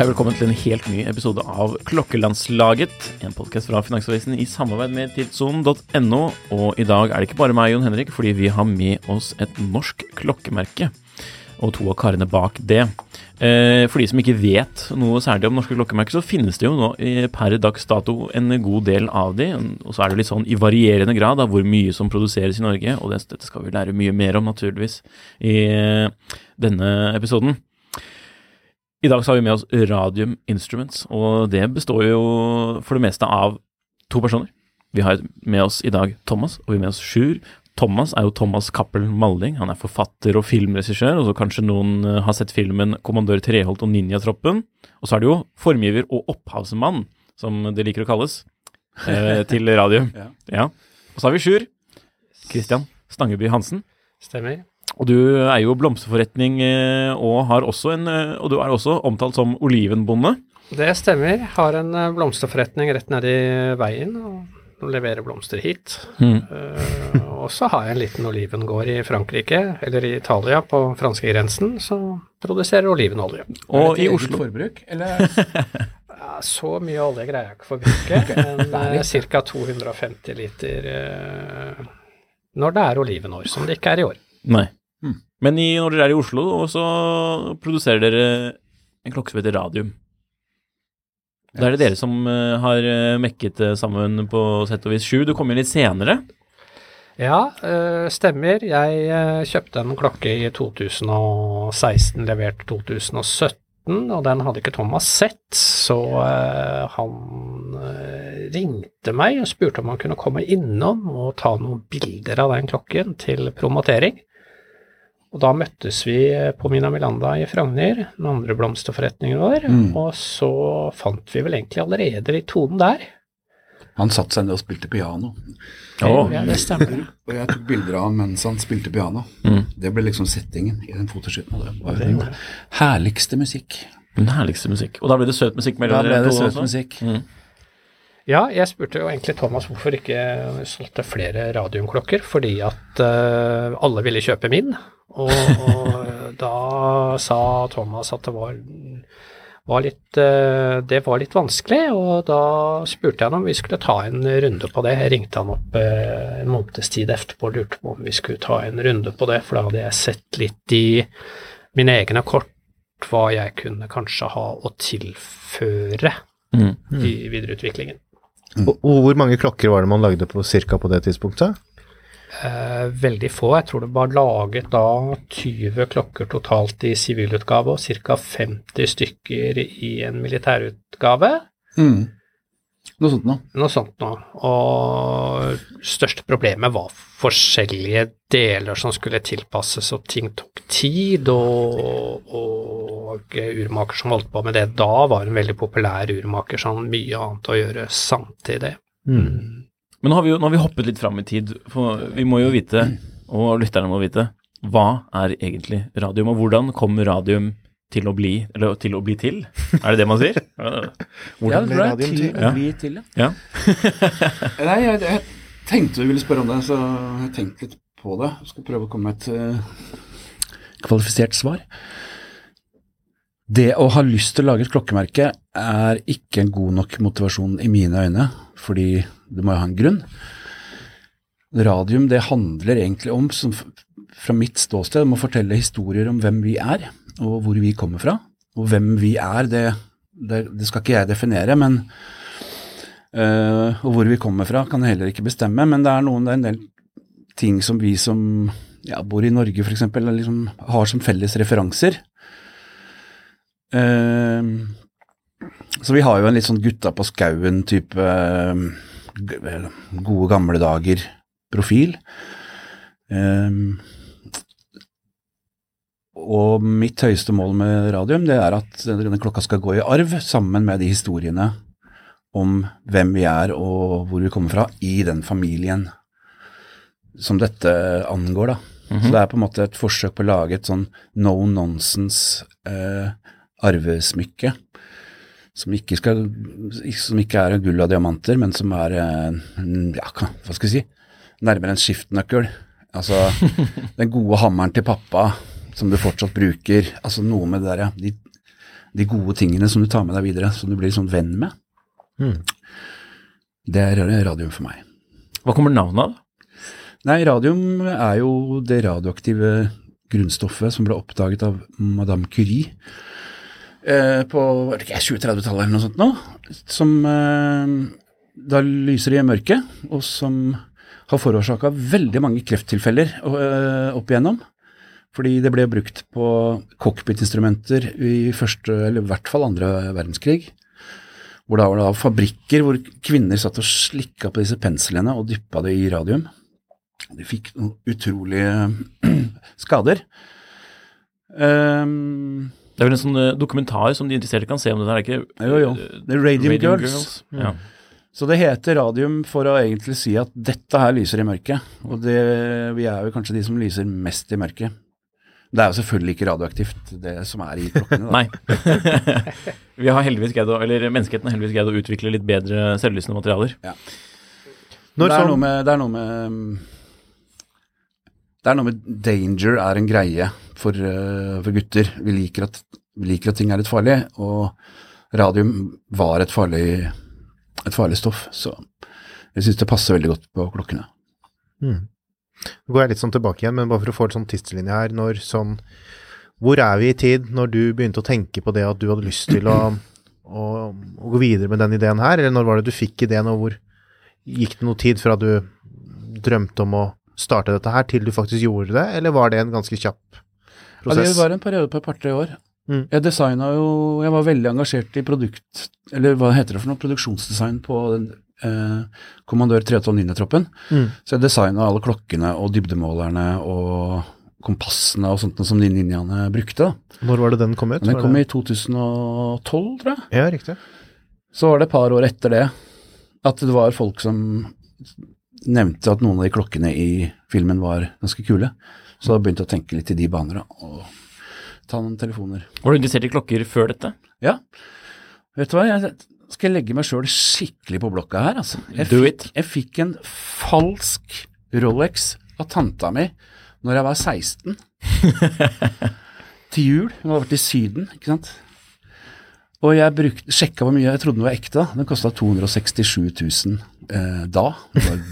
Hei, velkommen til en helt ny episode av Klokkelandslaget. En podkast fra Finansavisen i samarbeid med tidssonen.no. Og i dag er det ikke bare meg, Jon Henrik, fordi vi har med oss et norsk klokkemerke. Og to av karene bak det. Eh, For de som ikke vet noe særlig om norske klokkemerker, så finnes det jo nå eh, per dags dato en god del av de. Og så er det litt sånn i varierende grad av hvor mye som produseres i Norge. Og dette skal vi lære mye mer om, naturligvis, i eh, denne episoden. I dag så har vi med oss Radium Instruments, og det består jo for det meste av to personer. Vi har med oss i dag Thomas, og vi har med oss Sjur. Thomas er jo Thomas Cappel Malding. Han er forfatter og filmregissør, og så kanskje noen eh, har sett filmen Kommandør Treholt og Ninjatroppen. Og så er det jo formgiver og opphavsmann, som det liker å kalles, eh, til Radium. ja. Og så har vi Sjur. Christian Stangeby Hansen. Stemmer. Og du er jo blomsterforretning, eh, og, har også en, eh, og du er også omtalt som olivenbonde. Det stemmer. Har en eh, blomsterforretning rett nedi veien og leverer blomster hit. Mm. Uh, og så har jeg en liten olivengård i Frankrike, eller i Italia, på franskegrensen, som produserer olivenolje. Og i til Oslo. forbruk, eller? Ja, så mye olje greier jeg ikke å forbruke, men ca. 250 liter når det er olivenår, som det ikke er i år. Nei. Men i, når dere er i Oslo, så produserer dere en klokke som heter Radium. Da er det dere som eh, har eh, mekket sammen på sett og vis. Sju, du kom inn litt senere. Ja, eh, stemmer. Jeg eh, kjøpte en klokke i 2016, levert 2017, og den hadde ikke Thomas sett, så eh, han eh, ringte meg og spurte om han kunne komme innom og ta noen bilder av den klokken til promotering. Og da møttes vi på Mina Milanda i Frogner, den andre blomsterforretningen vår, og så fant vi vel egentlig allerede litt tonen der. Han satte seg ned og spilte piano. Ja, det stemmer. Og jeg tok bilder av ham mens han spilte piano. Mm. Det ble liksom settingen i den fotoshooten. Det var den herligste musikk. Den herligste musikk. Og da ble det søt musikk mellom Da ble dere det to søt også? musikk. Mm. Ja, jeg spurte jo egentlig Thomas hvorfor ikke solgte flere radiumklokker, fordi at uh, alle ville kjøpe min. Og, og da sa Thomas at det var, var litt, uh, det var litt vanskelig, og da spurte jeg ham om vi skulle ta en runde på det. Jeg ringte han opp uh, en måneds tid etterpå og lurte på om vi skulle ta en runde på det, for da hadde jeg sett litt i mine egne kort hva jeg kunne kanskje ha å tilføre Mm. i videreutviklingen. Og, og hvor mange klokker var det man lagde på cirka på det tidspunktet? Eh, veldig få. Jeg tror det var laget da 20 klokker totalt i sivilutgave og ca. 50 stykker i en militærutgave. Mm. Noe sånt noe. Noe sånt noe. Og største problemet var forskjellige deler som skulle tilpasses, og ting tok tid. Og, og urmaker som holdt på med det da, var en veldig populær urmaker, så hadde mye annet å gjøre samtidig. Mm. Men nå har, vi jo, nå har vi hoppet litt fram i tid, for vi må jo vite, og lytterne må vite, hva er egentlig radium, og hvordan kom radium til å bli, eller til å bli til? Er det det man sier? Hvordan ble det radium til til? å bli til, ja. Ja. Nei, jeg, jeg tenkte du ville spørre om det, så jeg tenkte litt på det. Jeg skal prøve å komme med et uh... kvalifisert svar. Det å ha lyst til å lage et klokkemerke er ikke en god nok motivasjon i mine øyne, fordi du må jo ha en grunn. Radium det handler egentlig om, som, fra mitt ståsted, om å fortelle historier om hvem vi er, og hvor vi kommer fra. Og hvem vi er, det, det, det skal ikke jeg definere, men øh, Og hvor vi kommer fra kan jeg heller ikke bestemme, men det er, noen, det er en del ting som vi som ja, bor i Norge f.eks., liksom, har som felles referanser. Uh, så vi har jo en litt sånn gutta på skauen-type eh, gode gamle dager-profil. Eh, og mitt høyeste mål med radium det er at denne klokka skal gå i arv sammen med de historiene om hvem vi er og hvor vi kommer fra i den familien som dette angår, da. Så det er på en måte et forsøk på å lage et sånn no nonsense eh, arvesmykke. Som ikke, skal, som ikke er gull og diamanter, men som er eh, ja, hva skal jeg si, nærmere en skiftenøkkel. Altså den gode hammeren til pappa som du fortsatt bruker. Altså noe med det der, ja. De, de gode tingene som du tar med deg videre, som du blir sånn venn med. Det er radium for meg. Hva kommer navnet av? Nei, radium er jo det radioaktive grunnstoffet som ble oppdaget av Madame Curie eh, på var det ikke 20-30-tallet eller noe sånt nå, som eh, da lyser i mørket, og som har forårsaka veldig mange krefttilfeller eh, opp igjennom. Fordi det ble brukt på cockpit-instrumenter i første, eller i hvert fall andre verdenskrig. Hvor da var det fabrikker hvor kvinner satt og slikka på disse penslene og dyppa det i radium. De fikk noen utrolige skader. Um, Det er vel en sånn eh, dokumentar som de interesserte kan se om det der, er ikke jo, jo. The Det er Radium, Girls. Ja. Så det heter radium for å egentlig si at dette her lyser i mørket. Og det, vi er jo kanskje de som lyser mest i mørket. Det er jo selvfølgelig ikke radioaktivt, det som er i klokkene. da. Nei. Vi har heldigvis greid å, eller Menneskeheten har heldigvis greid å utvikle litt bedre selvlysende materialer. Når det, er sånn- noe med, det er noe med um, Det er noe med danger er en greie for, uh, for gutter. Vi liker, at, vi liker at ting er litt farlig, og radium var et farlig, et farlig stoff. Så jeg syns det passer veldig godt på klokkene. Nå går jeg litt sånn tilbake igjen, men bare for å få en sånn tidslinje her. Når sånn Hvor er vi i tid når du begynte å tenke på det at du hadde lyst til å, å, å gå videre med den ideen her? Eller når var det du fikk ideen, og hvor gikk det noe tid fra du drømte om å starte dette her, til du faktisk gjorde det? Eller var det en ganske kjapp Ja, prosess? det var en periode på et par-tre år. Mm. Jeg designa jo Jeg var veldig engasjert i produkt... Eller hva heter det for noe? Produksjonsdesign på den eh, Kommandør 312-troppen. Mm. Så jeg designa alle klokkene og dybdemålerne og kompassene og sånt som de ninjaene brukte. da. Når var det den kom ut? Den kom i 2012, tror jeg. Ja, riktig. Så var det et par år etter det at det var folk som nevnte at noen av de klokkene i filmen var ganske kule. Så da begynte jeg å tenke litt i de baner. Og ta noen telefoner. Var du interessert i klokker før dette? Ja. Vet du hva, jeg skal jeg legge meg sjøl skikkelig på blokka her, altså. Jeg Do fikk, jeg fikk en falsk Rolex av tanta mi når jeg var 16. Til jul. Hun hadde vært i Syden, ikke sant. Og jeg brukte, sjekka hvor mye jeg trodde den var ekte. da. Den kosta 267 000 eh, da. Det var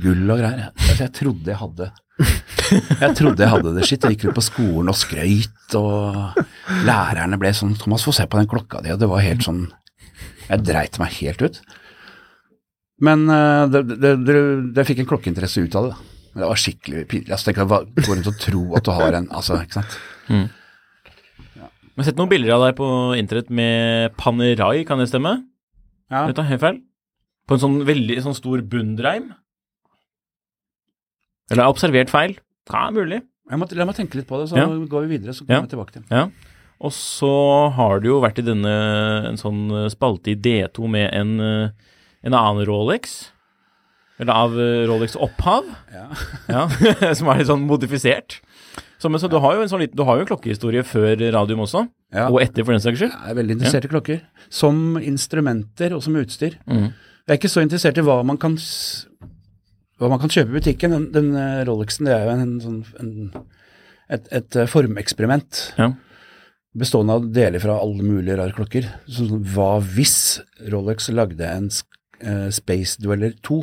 gull og greier. Jeg, jeg trodde jeg hadde Jeg trodde jeg hadde det skitt. Jeg gikk rundt på skolen og skrøyt, og lærerne ble sånn 'Thomas, få se på den klokka di', og det var helt sånn Jeg dreit meg helt ut. Men uh, det, det, det, det fikk en klokkeinteresse ut av det. da. Det var skikkelig pinlig. Altså, tenk å gå rundt og tro at du har en Altså, ikke sant. Jeg har sett noen bilder av deg på internett med Panerai, kan det stemme? Ja. Vet du, helt feil? På en sånn veldig sånn stor bundreim? Eller har jeg observert feil? Det er mulig. Jeg må, la meg tenke litt på det, så Ja. går vi videre. Så Ja. vi tilbake til Ja. Og så har du jo vært i denne en sånn eh, spalte i D2 med en, eh, en annen Rolex. Eller av eh, Rolex opphav. Ja. Ja, som er litt sånn modifisert. Så, men, så du har jo en sånn liten, du har jo en klokkehistorie før radium også, Ja. og etter for den saks skyld. Jeg er veldig interessert i klokker. Som instrumenter og som utstyr. Mm. Jeg er ikke så interessert i hva man kan, hva man kan kjøpe i butikken. Den, den Rolexen det er jo en, sånn en, et, et formeksperiment. Ja. Bestående av deler fra alle mulige rare klokker. Sånn hva hvis Rolex lagde en eh, Space Dweller 2?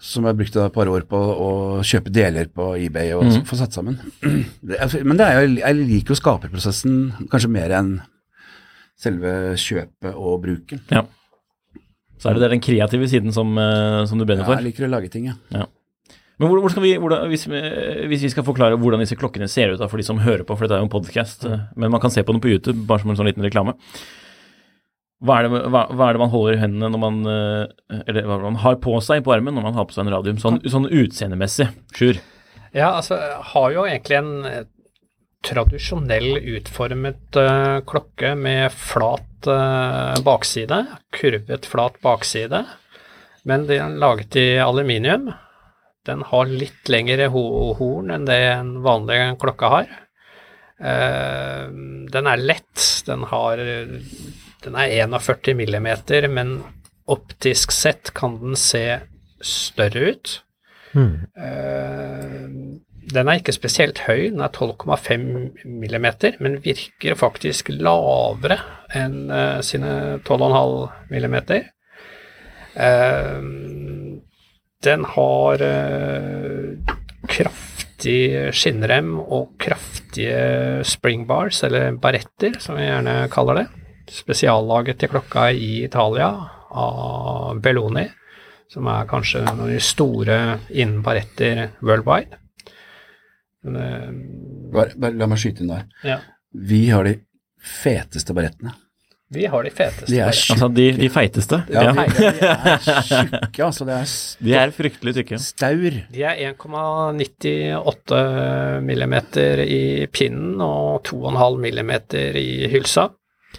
Som jeg brukte et par år på å kjøpe deler på eBay og mm. få satt sammen. Er, men det er jeg liker jo skaperprosessen kanskje mer enn selve kjøpet og bruken. Ja. Så er det den kreative siden som, eh, som du brenner Ja, jeg liker å lage ting, ja. Men hvor, hvor skal vi, hvordan, hvis, vi- hvis vi skal forklare hvordan disse klokkene ser ut da, for de som hører på, for dette er jo en podkast, men man kan se på den på YouTube, bare som en sånn liten reklame. Hva er, det, hva, hva er det man holder i hendene når man eh, Eller hva man har på seg på armen når man har på seg en radium? Sånn, sånn utseendemessig. Sjur. Ja, altså, jeg har jo egentlig en eh, tradisjonell utformet uh, klokke med flat uh, bakside, kurvet flat bakside, men den er laget i aluminium. Den har litt lengre ho horn enn det en vanlig klokke har. Eh, den er lett, den har Den er 41 millimeter, men optisk sett kan den se større ut. Eh, den er ikke spesielt høy, den er 12,5 millimeter, men virker faktisk lavere enn eh, sine 12,5 millimeter. Den har eh, kraftig skinnrem og kraftige springbars, eller baretter, som vi gjerne kaller det. Spesiallaget til klokka i Italia av Belloni som er kanskje noen av de store innen baretter worldwide. Men, eh, Bare, bare la meg skyte inn der. ja, Vi har de feteste barettene. Vi har de feteste. De er tjukke. Altså de, de feiteste. Ja, Ja. de, de er tjukke, altså. Det er De er fryktelig tykke. staur. De er 1,98 millimeter i pinnen og 2,5 millimeter i hylsa.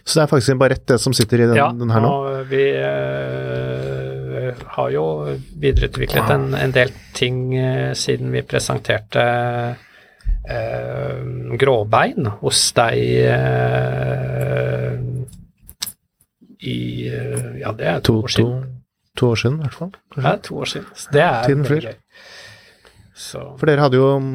Så det er faktisk en barett, det som sitter i den, ja, den her nå? Ja, og vi øh, har jo videreutviklet en, en del ting øh, siden vi presenterte øh, gråbein hos deg i eh, Ja, det er to, To, år siden. to år siden, i hvert fall. Er to år siden. Så det er Tiden flyr. For dere hadde jo um,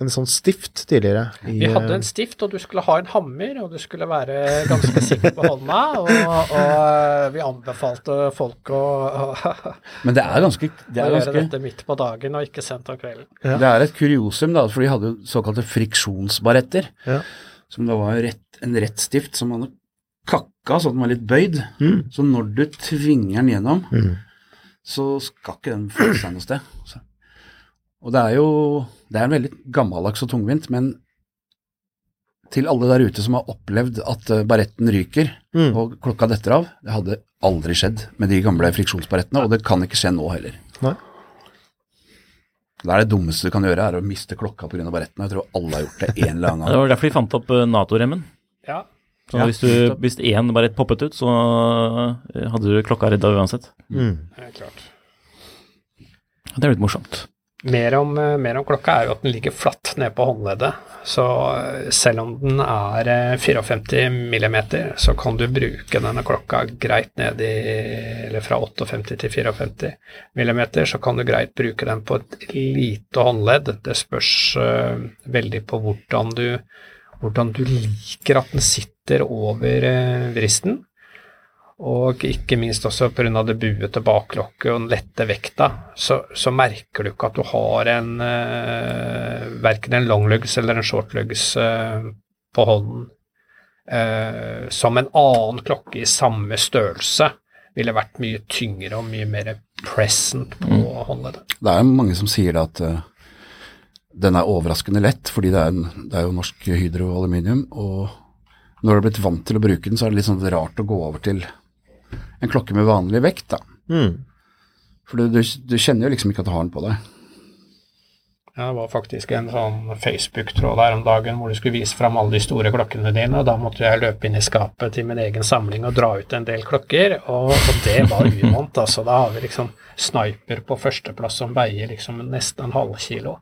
en sånn stift tidligere. I, Vi hadde eh, en stift, og du skulle ha en hammer, og du skulle være ganske sikker på hånda. Og, og eh, vi anbefalte folk å, å, Men det er ganske, det å er gjøre ganske dette midt på dagen og ikke sent om kvelden. Ja. Det er et kuriosum, da, for de hadde jo såkalte friksjonsbaretter. Ja. Som da var rett, en rett stift som man kakka så den var litt bøyd. Mm. Så når du tvinger den gjennom, Mm. så skal ikke den få seg noe sted. Så. Og det er jo det er en veldig gammeldags og tungvint, men til alle der ute som har opplevd at eh, baretten ryker Mm. og klokka detter av, det hadde aldri skjedd med de gamle friksjonsbarettene, og det kan ikke skje nå heller. Nei. Det er det dummeste du kan gjøre, er å miste klokka pga. baretten. Jeg tror alle har gjort det en eller annen gang. Det var derfor de fant opp eh, Nato-remmen. Ja, Så Ja, hvis, du, hvis én bare poppet ut, så eh, hadde du klokka redda uansett. Mm. det er klart. Det er litt morsomt. Mer om, eh, mer om klokka er jo at den ligger flatt nede på håndleddet. Så eh, selv om den er eh, 54 millimeter, så kan du bruke denne klokka greit ned i Eller fra 58 til 54 millimeter, så kan du greit bruke den på et lite håndledd. Det spørs uh, veldig på hvordan du, hvordan du liker at den sitter over uh, vristen. Og ikke minst også pga. det buete baklokket og den lette vekta, så, så merker du ikke at du har en eh, verken en longlugs eller en shortlugs eh, på hånden. Eh, som en annen klokke i samme størrelse ville vært mye tyngre og mye mer present på håndleddet. Det er mange som sier det at eh, den er overraskende lett, fordi det er, en, det er jo norsk hydro og aluminium. Og når du har blitt vant til å bruke den, så er det litt sånn rart å gå over til en klokke med vanlig vekt. da. Mm. For du, du, du kjenner jo liksom ikke at du har den på deg. Ja, det var faktisk en sånn Facebook-tråd her om dagen hvor du skulle vise fram alle de store klokkene dine, og da måtte jeg løpe inn i skapet til min egen samling og dra ut en del klokker, og, og det var uvant, altså. Da har vi liksom Sniper på førsteplass som veier liksom nesten en halv kilo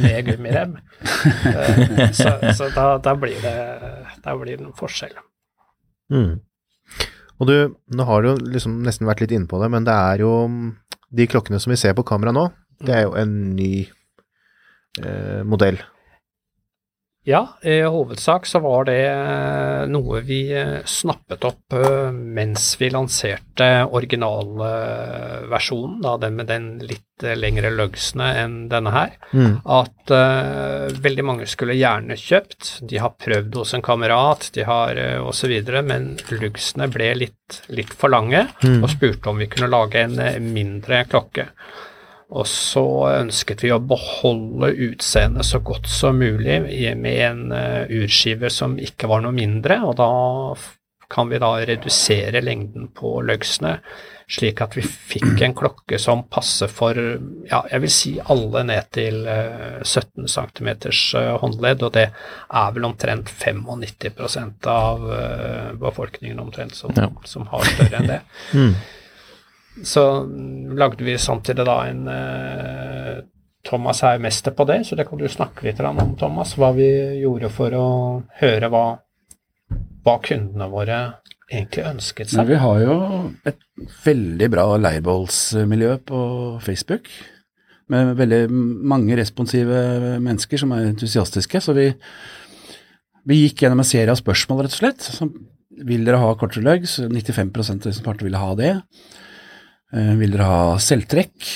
med gummirem. Eh, så så da, da, blir det, da blir det en forskjell. Mm. Og du, nå har du liksom nesten vært litt inne på det, men det er jo de klokkene som vi ser på kamera nå, det er jo en ny eh, modell. Ja, i hovedsak så var det eh, noe vi eh, snappet opp eh, mens vi lanserte originalversjonen, da den med den litt lengre lugsene enn denne her. Mm. At uh, veldig mange skulle gjerne kjøpt. De har prøvd hos en kamerat, de har uh, osv., men lugsene ble litt, litt for lange, og spurte om vi kunne lage en mindre klokke. Og så ønsket vi å beholde utseendet så godt som mulig med en eh, urskive som ikke var noe mindre, og da kan vi da redusere lengden på løgsene, slik at vi fikk en klokke som passer for, ja, jeg vil si alle ned til eh, 17 cm håndledd, og det er vel omtrent 95% av eh, befolkningen omtrent som, Ja. som har større enn det. Mm. Så lagde vi samtidig da en eh, Thomas er mester på det, så det kan du snakke litt om, Thomas. Hva vi gjorde for å høre hva, hva kundene våre egentlig ønsket Men seg. vi har jo et veldig bra leirbålsmiljø på Facebook. Med veldig mange responsive mennesker som er entusiastiske. Så vi, vi gikk gjennom en serie av spørsmål, rett og slett. Som, vil dere ha kortere løgg? 95% av de som svarte ville ha det. Eh, vil dere ha selvtrekk?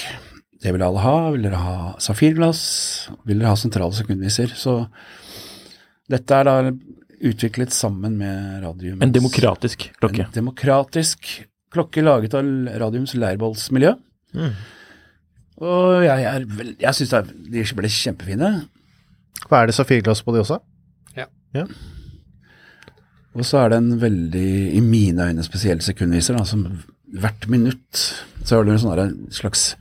Det vil alle ha. Vil dere ha safirglass? Vil dere ha sentrale sekundviser? Så dette er da utviklet sammen med Radium. En demokratisk klokke. En demokratisk klokke laget av Radiums leirbålsmiljø. Mm. Og jeg, er vel, jeg syns de ble kjempefine. Hva er det safirglass på de også? Ja. Og så er det en veldig, i mine øyne spesiell sekundviser, da, som hvert minutt så har du en sånn slags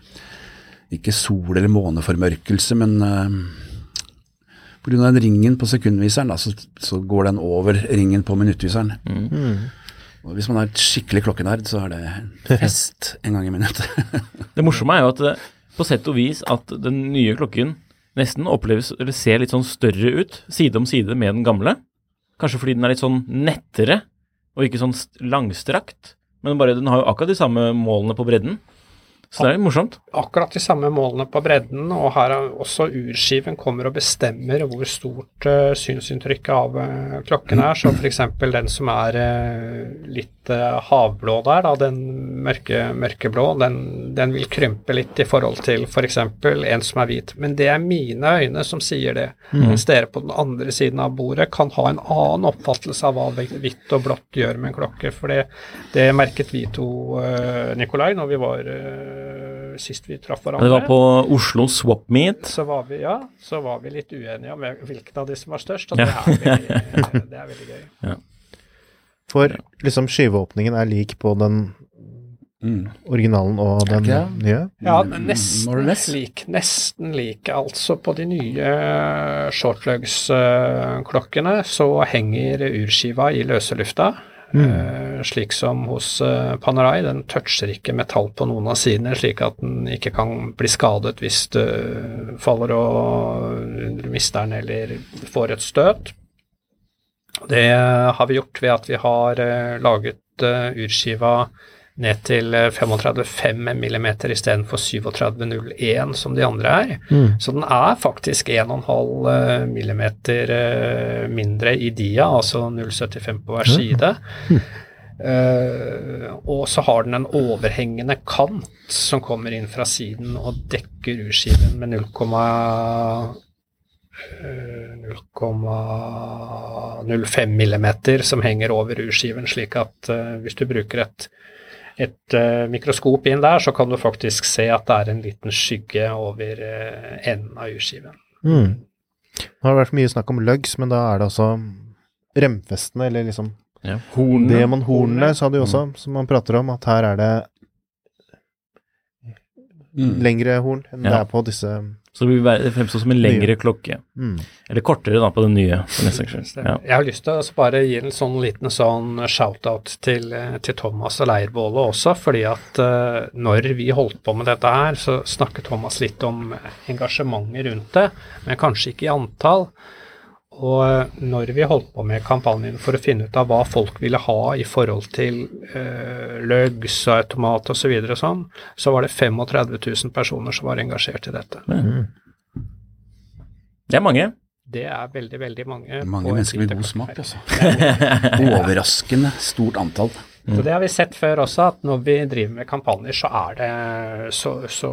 ikke sol- eller måneformørkelse, men uh, grunn av den ringen på sekundviseren, da, så, så går den over ringen på minuttviseren. Mm. Og hvis man er et skikkelig klokkenerd, så er det fest en gang i minuttet. Det morsomme er jo at på sett og vis at den nye klokken nesten oppleves, eller ser litt sånn større ut, side om side med den gamle. Kanskje fordi den er litt sånn nettere, og ikke sånn langstrakt. Men bare den har jo akkurat de samme målene på bredden. Så det er jo morsomt. Akkurat de samme målene på bredden, og her er også urskiven kommer og bestemmer hvor stort uh, synsinntrykket av uh, klokken er. Så f.eks. den som er uh, litt havblå der, da, den mørke, mørkeblå, den, den vil krympe litt i forhold til f.eks. en som er hvit. Men det er mine øyne som sier det, mens dere på den andre siden av bordet kan ha en annen oppfattelse av hva hvitt og blått gjør med en klokke. For det, det merket vi to, uh, Nikolai, når vi var uh, sist vi traff hverandre. Det var på Oslo Swap Meet. så var vi, ja, så var vi litt uenige om hvilken av de som var størst, og det er veldig, det er veldig gøy. For liksom skiveåpningen er lik på den Mm. originalen og den okay. nye? Ja, Mm, nesten lik. Nesten lik. Altså, på de nye shortlugs-klokkene så henger urskiva i løse lufta. eh, slik som hos uh, Panerai. Den toucher ikke metall på noen av sidene, slik at den ikke kan bli skadet hvis du faller og du mister den eller får et støt. Det har vi gjort ved at vi har eh, laget eh, urskiva ned til eh, 35,5 mm istedenfor 37,01 som de andre er. Så den er faktisk 1,5 eh, mm eh, mindre i dia, altså 0,75 på hver side. Eh, og så har den en overhengende kant som kommer inn fra siden og dekker urskiven med 0, eh, 0,05 millimeter som henger over urskiven, slik at uh, hvis du bruker et et uh, mikroskop inn der, så kan du faktisk se at det er en liten skygge over uh, enden av urskiven. Mm. Nå har det vært mye snakk om lugs, men da er det altså remfestene, eller liksom Ja. Hornene. Demonhornene, sa du også, som man prater om, at her er det Mm. lengre horn enn det er på disse Så det vil fremstå som en lengre klokke. mm. Eller kortere da på den nye. Ja. Jeg har lyst til å bare gi en sånn liten sånn shout-out til, eh, til Thomas og Leirbålet også, fordi at uh, når vi holdt på med dette her, så snakket Thomas litt om engasjementet rundt det, men kanskje ikke i antall. Og eh, når vi holdt på med kampanjen for å finne ut av hva folk ville ha i forhold til eh, lugs og automat osv., så, videre sånn, så var det 35 000 personer som var engasjert i dette. Det er mange. Det er veldig, veldig mange. Mange mennesker med god smak, altså. Overraskende stort antall. Så det har vi sett før også, at når vi driver med kampanjer, så er det så, så,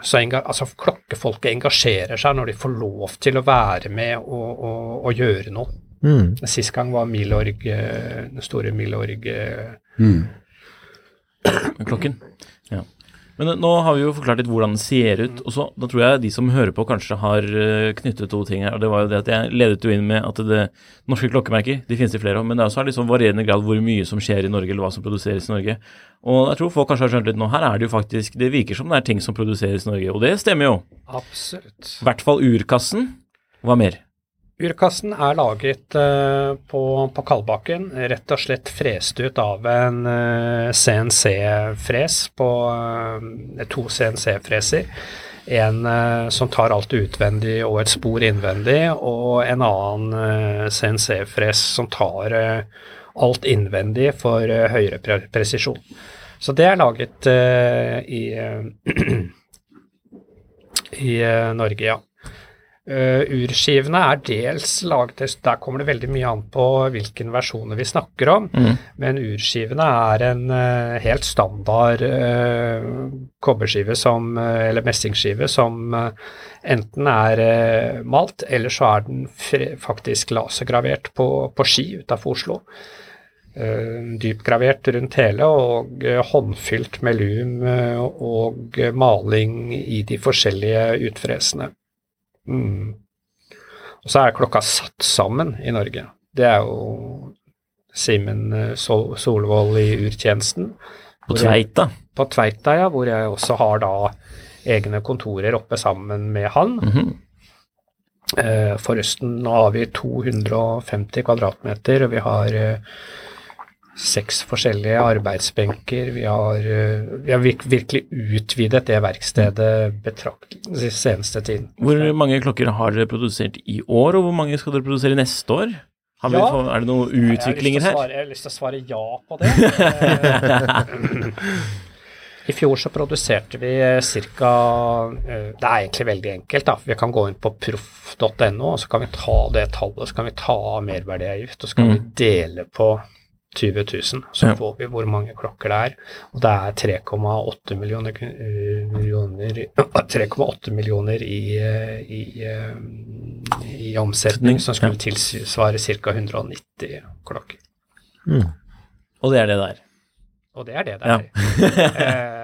så enga, altså Klokkefolket engasjerer seg når de får lov til å være med og, og, og gjøre noe. Mm. Sist gang var Milorg, eh, den store Milorg eh, Mm. klokken. Men eh, nå har vi jo forklart litt hvordan den ser ut, og så da tror jeg de som hører på kanskje har eh, knyttet to ting her. og Det var jo det at jeg ledet jo inn med at det norske klokkemerker, de finnes i flere av, men det er også liksom varierende grad hvor mye som skjer i Norge, eller hva som produseres i Norge. Og jeg tror folk kanskje har skjønt litt nå, her er det jo faktisk, det virker som det er ting som produseres i Norge, og det stemmer jo. Absolutt. I hvert fall urkassen. Hva mer? Urkassen er laget eh, på, på Kalbakken, rett og slett frest ut av en eh, CNC-fres på eh, to CNC-freser. En som tar alt utvendig og et spor innvendig, og en annen CNC-fres som tar alt innvendig for høyere pre presisjon. Så det er laget i, i Norge, ja. Uh, urskivene er dels laget Der kommer det veldig mye an på hvilken versjoner vi snakker om. Men urskivene er en uh, helt standard uh, kobberskive som, eller messingskive som enten er malt, eller så er den faktisk lasergravert på, på ski utafor Oslo. Dypgravert rundt hele og håndfylt med lum og maling i de forskjellige utfresene. Mm. Og så er klokka satt sammen i Norge. Det er jo Simen eh, Sol Solvold i urtjenesten. På Tveita? jeg-. På Tveita, ja, hvor jeg også har da egne kontorer oppe sammen med han. Mhm. Eh, forresten, nå har vi 250 kvadratmeter, og vi har eh, seks forskjellige arbeidsbenker. Vi har, eh, vi har virkelig utvidet det verkstedet betraktelig den seneste tiden. Hvor mange klokker har dere produsert i år, og hvor mange skal dere produsere neste år? Ja. få- Er det noen utviklinger her? jeg har lyst til å svare ja på det. Eh, I fjor så produserte vi ca. Det er egentlig veldig enkelt. da. Vi kan gå inn på proff.no, og så kan vi ta det tallet, så kan vi ta av merverdiavgift, og så kan vi dele på 20 000. Så Ja. får vi hvor mange klokker det er. Og det er 3,8 millioner, eh, millioner 3,8 millioner i, eh, i, eh, i omsetning, som skulle tilsvare ca. 190 klokker. Og det er det der. Og det er det der. Ja.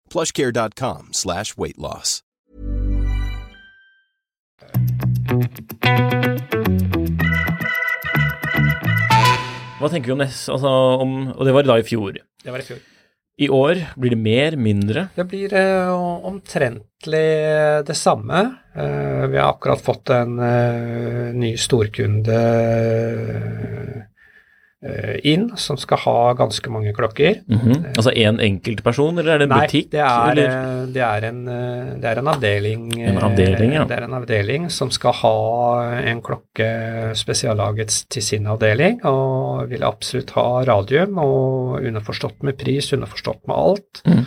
plushcare.com slash weight loss. Hva tenker vi om neste, altså om, og det var da i fjor. det var i fjor. I år blir det mer, mindre? Det blir uh, omtrentlig det samme. Uh, vi har akkurat fått en uh, ny storkunde inn som skal ha ganske mange klokker. Mhm. Altså en enkelt person, eller er det en Nei, butikk? det er, eller? eh, det, er en, eh, det er en avdeling En avdeling, ja. eh, Det er en avdeling som skal ha en klokke spesiallaget til sin avdeling, og vil absolutt ha radium, og underforstått med pris, underforstått med alt. Mm.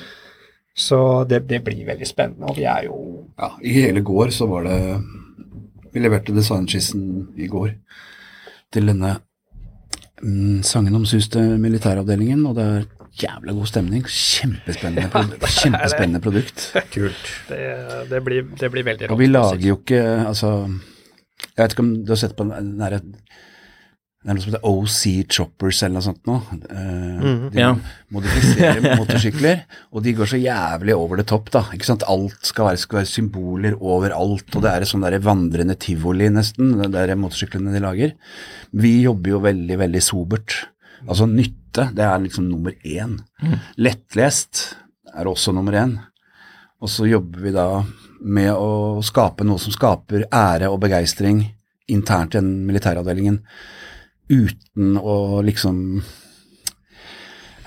Så det, det blir veldig spennende, og vi er jo Ja, I hele går så var det Vi leverte designskissen i går til denne mm, sangen om sus til militæravdelingen, og det er jævla god stemning. Kjempespennende, pro kjempespennende produkt. Kult. Det, det, blir, det blir veldig Og vi lager jo ikke Altså, jeg vet ikke om du har sett på den derre det er noe som heter OC Choppers eller noe sånt nå. Uh, Mhm. de Ja. modifiserer motorsykler, og de går så jævlig over det topp, da. Ikke sant. Alt skal være, skal være symboler overalt, og det er et sånn der vandrende tivoli nesten, det der motorsyklene de lager. Vi jobber jo veldig, veldig sobert. Altså nytte, det er liksom nummer én. Lettlest er også nummer én. Og så jobber vi da med å skape noe som skaper ære og begeistring internt i den militæravdelingen, uten å liksom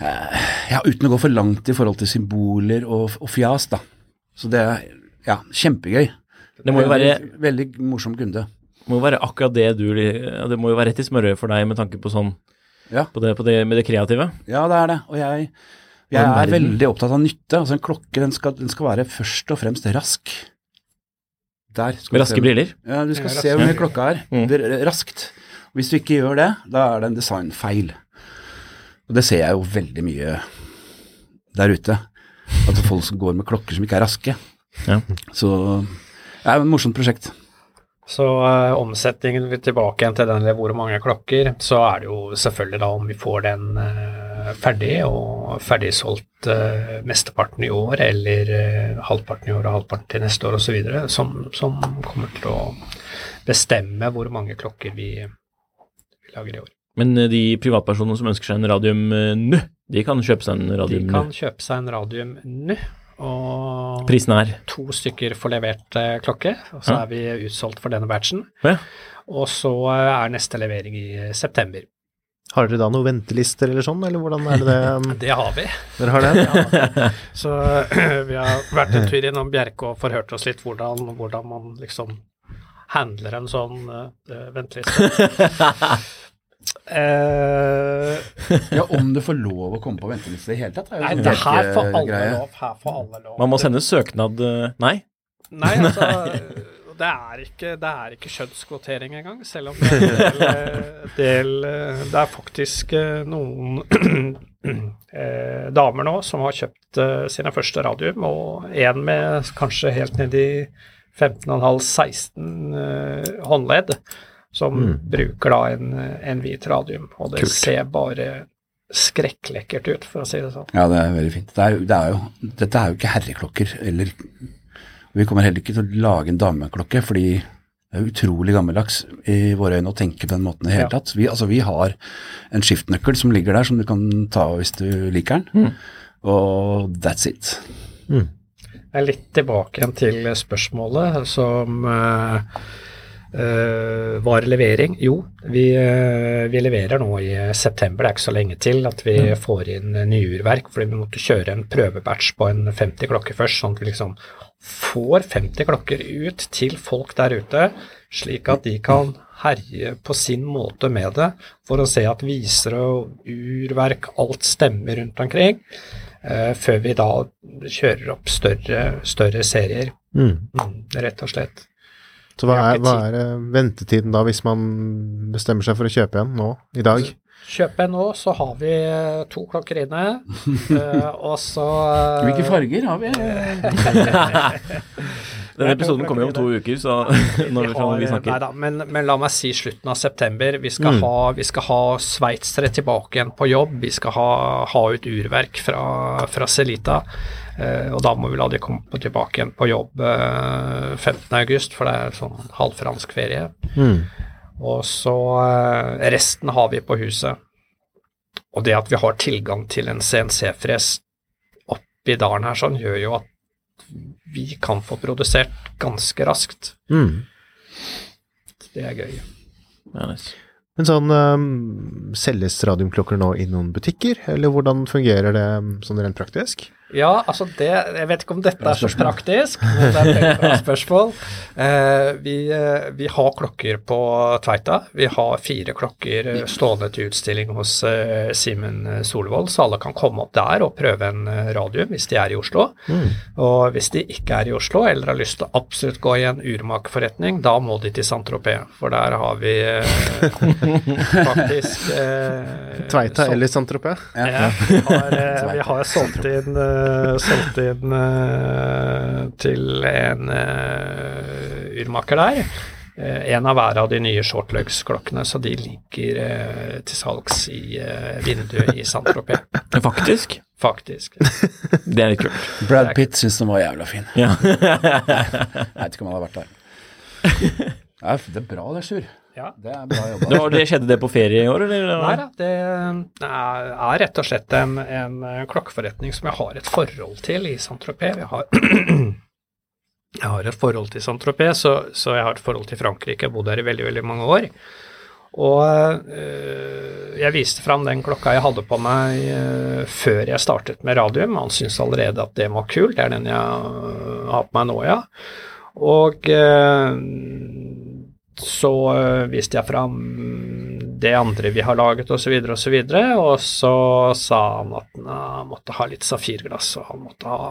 eh, Ja, uten å gå for langt i forhold til symboler og, og fjas, da. Så det er ja, kjempegøy. Det må jo være, Veldig, veldig morsom kunde. må jo være akkurat det du Det må jo være rett i smørøyet for deg med tanke på sånn Ja. på det, på det med det kreative. Ja, det er det. Og jeg, jeg er verden. veldig opptatt av nytte. Altså En klokke den skal, den skal være først og fremst rask. Der skal Med raske briller. Ja, du skal Ja, se hvor mye klokka er. Mm. Raskt. Hvis du ikke gjør det, da er det en designfeil. Og det ser jeg jo veldig mye der ute. Altså folk som går med klokker som ikke er raske. Ja. Så det er et morsomt prosjekt. Så uh, omsetningen tilbake igjen til den eller hvor mange klokker, så er det jo selvfølgelig da om vi får den uh, ferdig og ferdigsolgt uh, mesteparten i år, eller uh, halvparten i år og halvparten til neste år osv., som, som kommer til å bestemme hvor mange klokker vi, vi lager i år. Men eh, de privatpersonene som ønsker seg en Radium eh, nå, de kan kjøpe seg en Radium nå? De kan kjøpe seg en Radium nå, og Prisen er to stykker får levert eh, klokke, og så Ja. er vi utsolgt for denne batchen. Ja. Og så er neste levering i september. Har dere da noen ventelister eller sånn, eller hvordan er det det um, Det har vi. Dere har det? ja. Så vi har vært en tur innom Bjerke og forhørt oss litt hvordan, hvordan man liksom handler en sånn uh, venteliste. Eh, Ja, om du får lov å komme på venteliste i det hele tatt, er jo nei, det her får alle greie. lov. Her får alle lov. Man må sende søknad eh, Nei? Nei, altså det er ikke, det er ikke kjønnskvotering engang, selv om det er en del, eh, del eh, Det er faktisk eh, noen eh, damer nå som har kjøpt eh, sine første radium, og en med kanskje helt ned i 15,5-16 eh, håndledd, som bruker da en, en hvit radium. Og det ser bare skrekklekkert ut, for å si det sånn. Ja, det er veldig fint. Det er, det er jo, dette er jo ikke herreklokker, eller Vi kommer heller ikke til å lage en dameklokke, fordi det er utrolig gammeldags i våre øyne å tenke på den måten i det hele Ja. tatt. Vi, altså, vi har en skiftnøkkel som ligger der, som du kan ta hvis du liker den, og that's it. Jeg er litt tilbake igjen til spørsmålet som eh, eh, var levering. Jo, vi, uh, vi leverer nå i september. Det er ikke så lenge til at vi får inn nyurverk, fordi vi måtte kjøre en prøvebatch på en 50 klokker først, sånn at vi liksom får 50 klokker ut til folk der ute, slik at de kan herje på sin måte med det, for å se at viser og urverk, alt stemmer rundt omkring Uh, før vi da kjører opp større, større serier, Mm. mm, rett og slett. Så hva er, hva er eh, ventetiden da, hvis man bestemmer seg for å kjøpe en nå, i dag? Kjøper jeg nå, så har vi eh, to klokker inne, eh, og så Hvilke farger har vi? Denne episoden kommer jo om to uker, så når vi, har, vi snakker Neida, men, men la meg si slutten av september. Vi skal ha, vi skal ha sveitsere tilbake igjen på jobb. Vi skal ha, ha ut urverk fra, fra Celita. Eh, og da må vi la de komme tilbake igjen på jobb eh, 15.8, for det er sånn halvfransk ferie. Mm. Og så eh, resten har vi på huset. Og det at vi har tilgang til en CNC-fres oppi dalen her sånn, gjør jo at vi kan få produsert ganske raskt. Mm. Det er gøy. ja, nice. Men sånn, um, selges radiumklokker nå i noen butikker, eller hvordan fungerer det sånn rent praktisk? Ja, altså det Jeg vet ikke om dette er så praktisk, men det er et bra spørsmål. Eh, vi, eh, vi, har klokker på Tveita. Vi har fire klokker eh, stående til utstilling hos eh, Simen Solvold, så alle kan komme opp der og prøve en eh, radium hvis de er i Oslo. Mm. Og hvis de ikke er i Oslo eller har lyst til å absolutt gå i en urmakerforretning, da må de til Saint-Tropez, for der har vi eh, faktisk Tveita eller Saint-Tropez? Ja, vi har, vi har solgt inn uh, solgt inn uh, til en uh, urmaker der. en av hver av de nye shortløksklokkene, så de ligger til salgs i vinduet i Saint-Tropez. Faktisk? Faktisk. det er litt kult. Brad Pitt syns den var jævla fin. Ja. Jeg vet ikke om han har vært der. Det er bra det, Sjur. Ja. Det er bra jobba. Det, skjedde det på ferie i år, eller? Nei da, det er, rett og slett en, en, klokkeforretning som jeg har et forhold til i Saint-Tropez. Jeg, jeg, har et forhold til Saint-Tropez, så, så, jeg har et forhold til Frankrike. Jeg har bodd her i veldig, veldig mange år. Og øh, jeg viste fram den klokka jeg hadde på meg øh, før jeg startet med radium. Han syntes allerede at det var kult. Det er den jeg øh, har på meg nå, ja. Og så uh, viste jeg fram det andre vi har laget osv., videre, og, så og så sa han at han måtte ha litt safirglass, og han måtte ha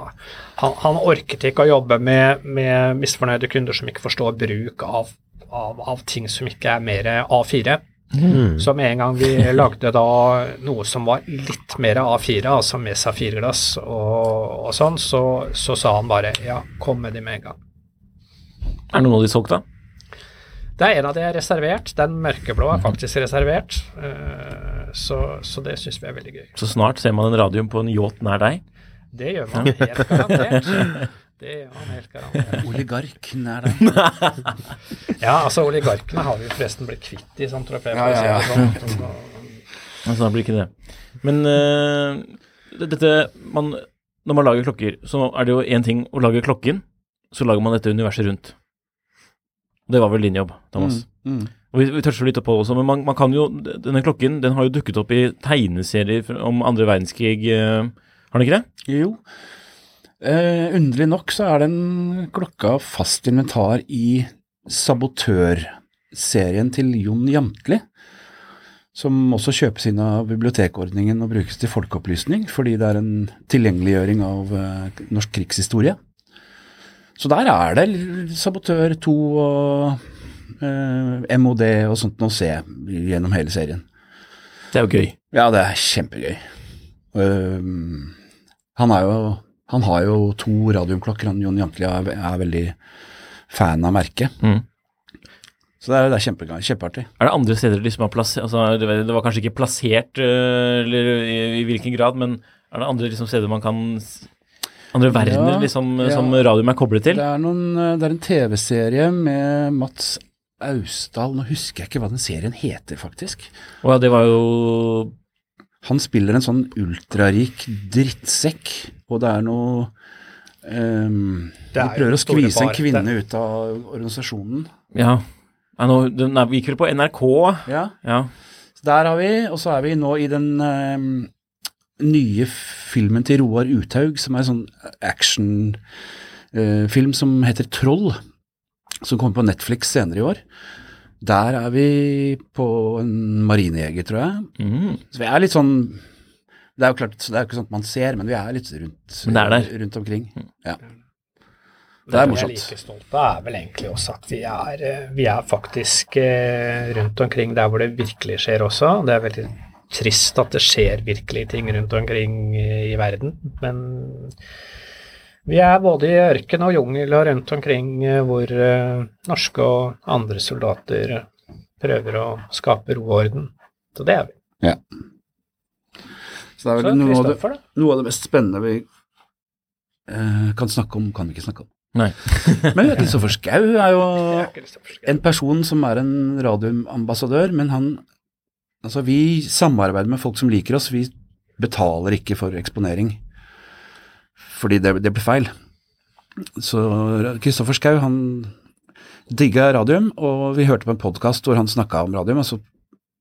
Han, han orket ikke å jobbe med, med, misfornøyde kunder som ikke forstår bruk av, av, av ting som ikke er mer A4. Mm. Så med en gang vi lagde da noe som var litt mer A4, altså med safirglass og, og sånn, så, så, sa han bare ja, kom med det med en gang. Er det noen av de solgte? Det er en av de er reservert. Den mørkeblå er faktisk reservert. Uh, så, så, det syns vi er veldig gøy. Så snart ser man en radium på en yacht nær deg? Det gjør man helt garantert. Det gjør man helt garantert. Oligark nær deg. ja, altså oligarkene har vi forresten blitt kvitt i sånn trofé. Ja, ja, ja. Sånn. altså, blir ikke det. Men uh, dette man, Når man lager klokker, så er det jo én ting å lage klokken, så lager man dette universet rundt. Det var vel din jobb, Thomas. Mm, mm. Og Vi, vi toucher litt på det også, men man, man, kan jo, denne klokken den har jo dukket opp i tegneserier om andre verdenskrig, uh, har den ikke det? Jo. Uh, underlig nok så er den klokka fast inventar i sabotørserien til Jon Jamtli, som også kjøpes inn av bibliotekordningen og brukes til folkeopplysning, fordi det er en tilgjengeliggjøring av uh, norsk krigshistorie. Så der er det Sabotør 2 og eh, MOD og sånt å se gjennom hele serien. Det er jo gøy. Ja, det er kjempegøy. Uh, han, jo, han, har jo to radiumklokker. Han, Jon Jantli er, er, veldig fan av merket. Mm. Så det er, det er kjempegøy, kjempeartig. Er det andre steder liksom har plassert altså, Det var kanskje ikke plassert, uh, eller i, i hvilken grad, men er det andre liksom, steder man kan andre verdener ja, liksom, ja. som radioen er koblet til? Det er, noen, eh, det er en TV-serie med Mats Austdal. Nå husker jeg ikke hva den serien heter, faktisk. Å ja, det var jo Han spiller en sånn ultrarik drittsekk, og det er noe um, De prøver å skvise en kvinne det. ut av organisasjonen. Ja. ja nå, den gikk vel på NRK? Ja. ja. Så der har vi, og så er vi nå i den um, nye filmen til Roar Uthaug, som er en sånn actionfilm uh, som heter Troll, som kommer på Netflix senere i år. Der er vi på en marinejeger, tror jeg. Mm. Så vi er litt sånn Det er jo klart, det er jo ikke at man ser, men vi er litt rundt, er rundt omkring. Mm. Ja. Det er morsomt. Det jeg er like stolt av, er vel egentlig også at vi er, eh, vi er faktisk eh, rundt omkring der hvor det virkelig skjer også. Det er veldig trist at det skjer virkelig ting rundt omkring i verden, men vi er både i ørken og jungel og rundt omkring eh, hvor uh, norske og andre soldater prøver å skape ro og orden. Så det er vi. Ja. Så det er vel noe, noe, av det, mest spennende vi uh, kan snakke om, kan vi ikke snakke om. Nei. men Kristoffer Schou er jo en person som er en radioambassadør, men han Altså, vi samarbeider med folk som liker oss. Vi betaler ikke for eksponering, fordi det, det blir feil. Så Kristoffer Schou, han digga radium, og vi hørte på en podkast hvor han snakka om radium, og så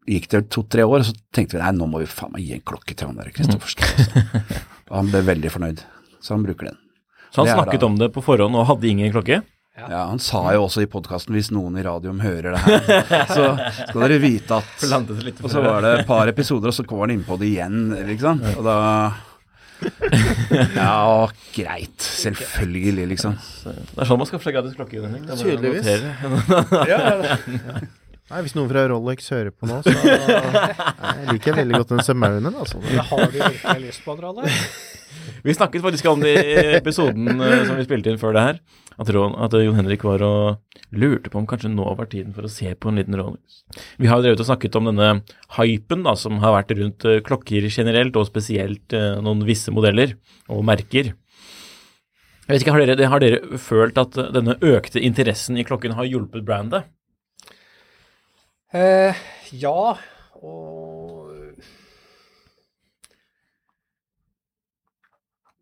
gikk det to-tre år, og så tenkte vi nei, nå må vi faen meg gi en klokke til han der Kristoffer Schou. Og han ble veldig fornøyd. så han bruker den. Så han snakket da- om det på forhånd og hadde ingen klokke? Ja, Han sa jo også i podkasten, hvis noen i radioen hører det her, så skal dere vite at Og så var det et par episoder, og så kom han innpå det igjen, liksom. Og da Ja, greit. Selvfølgelig, liksom. Det er sånn man skal seg gratis klokke. Henning. Det er bare Tydeligvis. Nei, Hvis noen fra Rolex hører på nå, så jeg liker jeg veldig godt den Submariner. Altså. Har du virkelig lyst på den, Rolle? Vi snakket faktisk om det i episoden eh, som vi spilte inn før det her. At, Ron, at Jon Henrik var og lurte på om kanskje nå var tiden for å se på en liten Rolex. Vi har jo drevet og snakket om denne hypen da, som har vært rundt eh, klokker generelt, og spesielt eh, noen visse modeller og merker. Jeg vet ikke, Har dere, har dere følt at denne økte interessen i klokken har hjulpet brandet? Eh, ja, og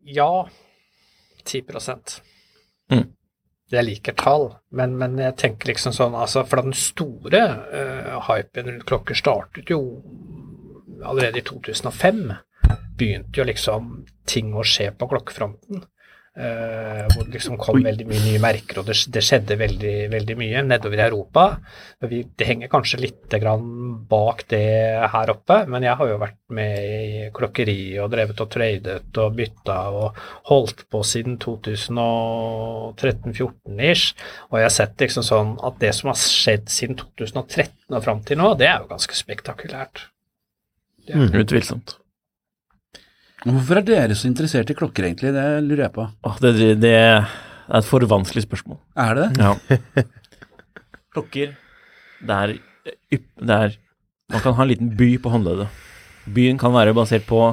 Ja, 10 Mm. Jeg liker tall, men, men jeg tenker liksom sånn altså, For den store uh, hypen rundt klokker startet jo allerede i 2005. Begynte jo liksom ting å skje på klokkefronten. Eh, hvor det liksom kom veldig mye nye merker, og det, det skjedde veldig, veldig mye nedover i Europa. Vi, det henger kanskje litt grann bak det her oppe, men jeg har jo vært med i klokkeri og drevet og tradet og bytta og holdt på siden 2013-14-ish. Og jeg har sett liksom sånn at det som har skjedd siden 2013 og fram til nå, det er jo ganske spektakulært. Det er, Utvilsomt. Hvorfor er dere så interessert i klokker, egentlig? Det lurer jeg på. Åh, det, det, det er et for vanskelig spørsmål. Er det det? Ja. Klokker, det er, det er Man kan ha en liten by på håndleddet. Byen kan være basert på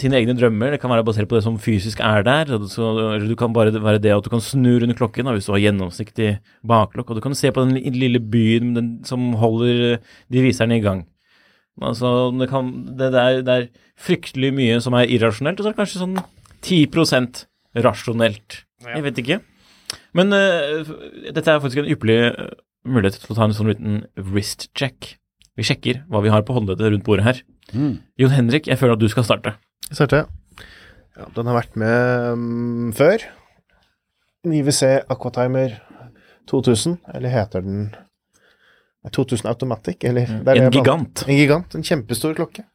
sine egne drømmer, det kan være basert på det som fysisk er der. Så, du kan bare være det at du kan snu under klokken da, hvis du har gjennomsiktig baklokk, og du kan se på den lille byen den, som holder de viserne i gang. Altså, det, kan, det, der, er, det er fryktelig mye som er irrasjonelt, og så er det kanskje sånn 10 rasjonelt. Jeg vet ikke. Men uh, dette er faktisk en ypperlig eh, mulighet til å ta en sånn liten wrist check. Vi sjekker hva vi har på håndleddet rundt bordet her. Mm. Jon Henrik, jeg føler at du skal starte. Jeg Starter. Ja, den har vært med um, før. IWC Aquatimer 2000, eller heter den 2000 Automatic, eller det er En det gigant. En gigant. En kjempestor klokke.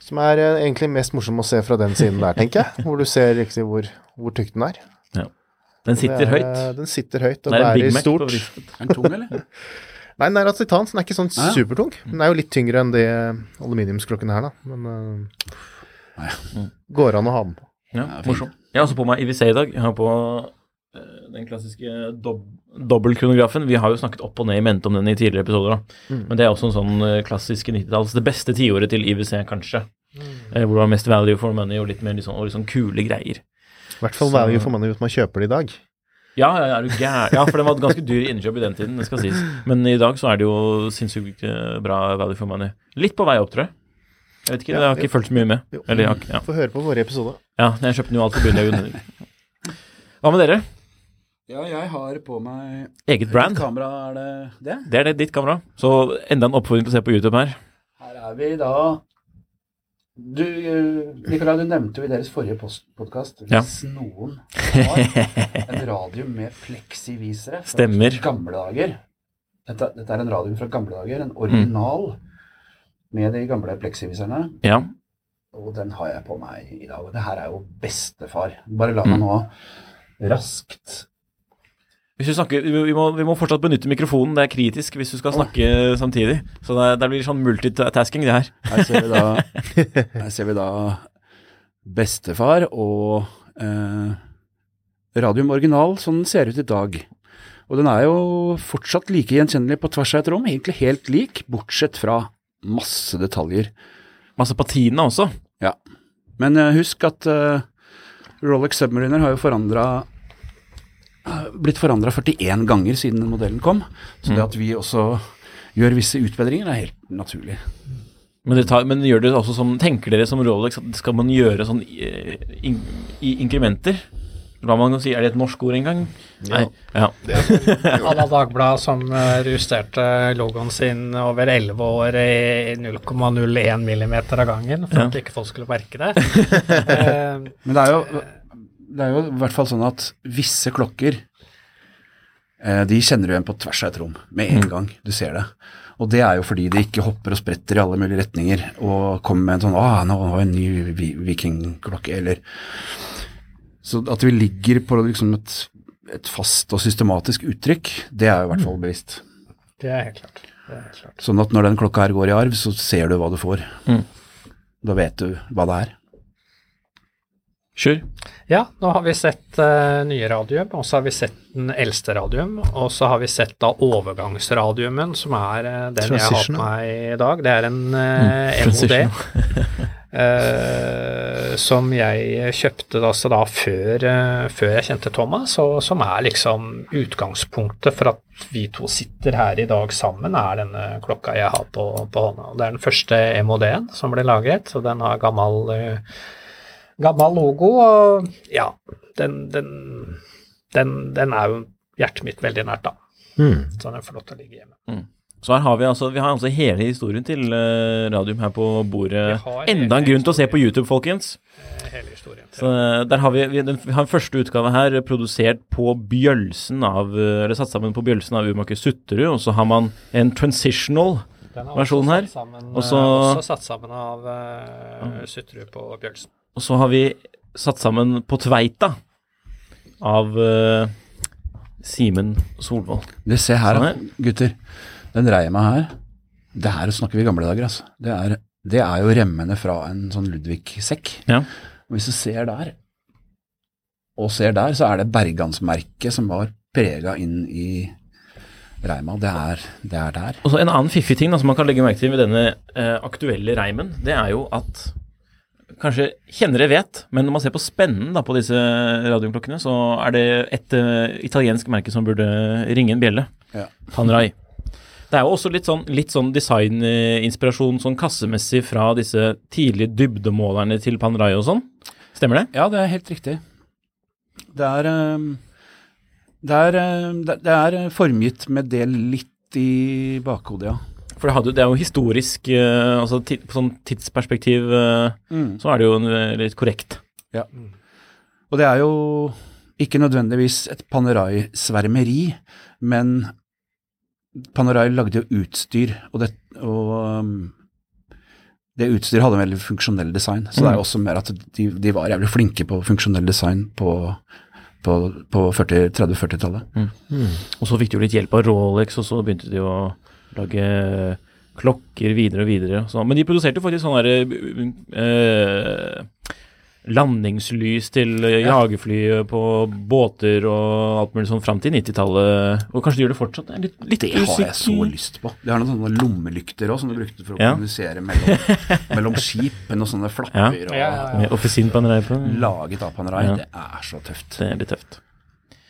Som er eh, egentlig mest morsom å se fra den siden der, tenker jeg. Hvor du ser riktig hvor, hvor tykk den er. Den sitter er, høyt. eh, Den sitter høyt, og Det er stort. Er den tung, eller? Nei, den er av titan, så den er ikke sånn Ah, ja. supertung. Den er jo litt tyngre enn de aluminiumsklokkene her, da. Men Ah, uh, går an å ha den på. Ja, Ja, morsom. Jeg har også på meg IWC i dag. Jeg har på eh, den klassiske dob dobbeltkronografen. Vi har jo snakket opp og ned i mente om den i tidligere episoder. Mm. Men det er også en sånn eh, klassisk 90-talls Det beste tiåret til IWC, kanskje. Mm. hvor det var mest value for money og litt mer liksom, og sånn kule greier. I hvert fall value for money hvis man kjøper det i dag. Ja, ja, er du? Ja, for den var ganske dyr innkjøp i den tiden, det skal sies. Men i dag så er det jo sinnssykt eh, bra value for money. Litt på vei opp, tror jeg. Jeg vet ikke, Ja, jeg har ikke fulgt så mye med. Jo. Eller, jeg ja. Få høre på våre episoder. ja, jeg kjøpte jo alt for Jon Henrik. Hva med dere? Ja, jeg har på meg Eget brand? Hvilket kamera er det det? Det er det, ditt kamera. Så enda en oppfordring til å se på YouTube her. Her er vi da Du, eh, Nicolai, du nevnte jo i deres forrige podkast Ja. hvis noen har en radio med pleksivisere fra Stemmer. gamle dager dette, dette er en radio fra gamle dager, en original med de gamle pleksiviserne. Ja. Og den har jeg på meg i dag. Og det her er jo bestefar. Bare la meg nå raskt Du snakker, vi, vi, må, vi må fortsatt benytte mikrofonen, det er kritisk hvis du skal snakke samtidig. Så det, det blir sånn multitasking, det her. Her ser vi da, her ser vi da bestefar og eh, Radium Original, sånn den ser ut i dag. Og den er jo fortsatt like gjenkjennelig på tvers av et rom, egentlig helt lik, bortsett fra masse detaljer. Masse patina også. Ja. Men eh, husk at eh, Rolex Submariner har jo forandra blitt forandra 41 ganger siden den modellen kom. Så det at vi også gjør visse utbedringer, er helt naturlig. Men, det tar, men gjør det også som, tenker dere som Rolex at skal man gjøre sånn i, i, i inkrementer? Hva man kan si, Er det et norsk ord engang? Nei. Ja. Anna Dagblad som eh, justerte logoen sin over elleve år i 0,01 millimeter av gangen for Ja. at ikke folk skulle merke det. Eh, Men det er jo, det er jo i hvert fall sånn at visse klokker, eh, de kjenner du igjen på tvers av et rom med en gang du ser det. Og det er jo fordi de ikke hopper og spretter i alle mulige retninger og kommer med en sånn ah, nå har vi en ny vikingklokke, eller Så at vi ligger på liksom et, et fast og systematisk uttrykk, det er jo i hvert fall bevisst. det er helt klart. Det er helt klart. Sånn at når den klokka her går i arv, så ser du hva du får. Mm. Da vet du hva det er. Sjur? Ja, nå har vi sett uh, nye radium, og så har vi sett den eldste radium, og så har vi sett da overgangsradiumen, som er uh, den jeg har på meg i dag. Det er en uh, MOD. eh, som jeg kjøpte da, da før, eh, før jeg kjente Thomas, og som er liksom utgangspunktet for at vi to sitter her i dag sammen, er denne klokka jeg har på, på hånda. Det er den første MOD-en som ble laget, så den har gammel, eh, gammel logo, og ja, den, den, den, den er jo hjertet mitt veldig nært, da. Mm. Så den får lov til å ligge hjemme. Så her har vi altså, vi har altså hele historien til uh, Radium her på bordet. Enda en grunn til å se på YouTube, folkens. Eh, Hele historien. Så eh, der har vi, vi, den, vi har en første utgave her eh, produsert på bjølsen av eh, Eller satt sammen på bjølsen av urmaker Sutterud, og så har man en transitional Den er versjon også her. satt sammen, Og så- eh, også satt sammen av uh, Sutterud på Bjølsen. Og så har vi satt sammen på Tveita av uh, Simen Solvold. Det se her, Sånn gutter. Den reima her, det her snakker vi gamle dager, altså. Det er, det er jo remmene fra en sånn Ludvig-sekk. Ja. Og hvis du ser der, og ser der, så er det Bergansmerket som var prega inn i reima. Det er, det er der. Og så En annen fiffig ting da, som man kan legge merke til med denne eh, aktuelle reimen, det er jo at Kanskje kjennere vet, men når man ser på spennen da, på disse radioklokkene, så er det et uh, italiensk merke som burde ringe en bjelle. Ja. Panerai. Det er jo også litt sånn, litt sånn designinspirasjon sånn kassemessig fra disse tidlige dybdemålerne til Panerai og sånn. Stemmer det? Ja, det er helt riktig. Det er, eh, det er, eh, det det er formgitt med det litt i bakhodet, ja. For det, hadde, det er jo historisk eh, altså På sånn tidsperspektiv mm. så er det jo eh, litt korrekt. Ja. Og det er jo ikke nødvendigvis et Panerai-svermeri, men Panerai lagde jo utstyr, og, det, og um, det utstyret hadde en veldig funksjonell design. Så det er jo også mer at de, de var jævlig flinke på funksjonell design på, på, på 30-40-tallet. Og så fikk de jo litt hjelp av Rolex, og så begynte de å lage klokker videre og videre. Så, men de produserte jo faktisk sånne derre eh, landingslys til eh, jagerfly på båter og alt mulig sånn fram til 90-tallet. Og kanskje de gjør det fortsatt? Er Litt, litt Det har jeg så lyst på. De har noen sånne lommelykter òg, som de brukte for å Ja. kommunisere mellom, mellom skip. Med noen sånne flapper Ja. og Ja, ja, ja. Med offisin på en laget av Panerai. Ja. Det er så tøft. Det er litt tøft.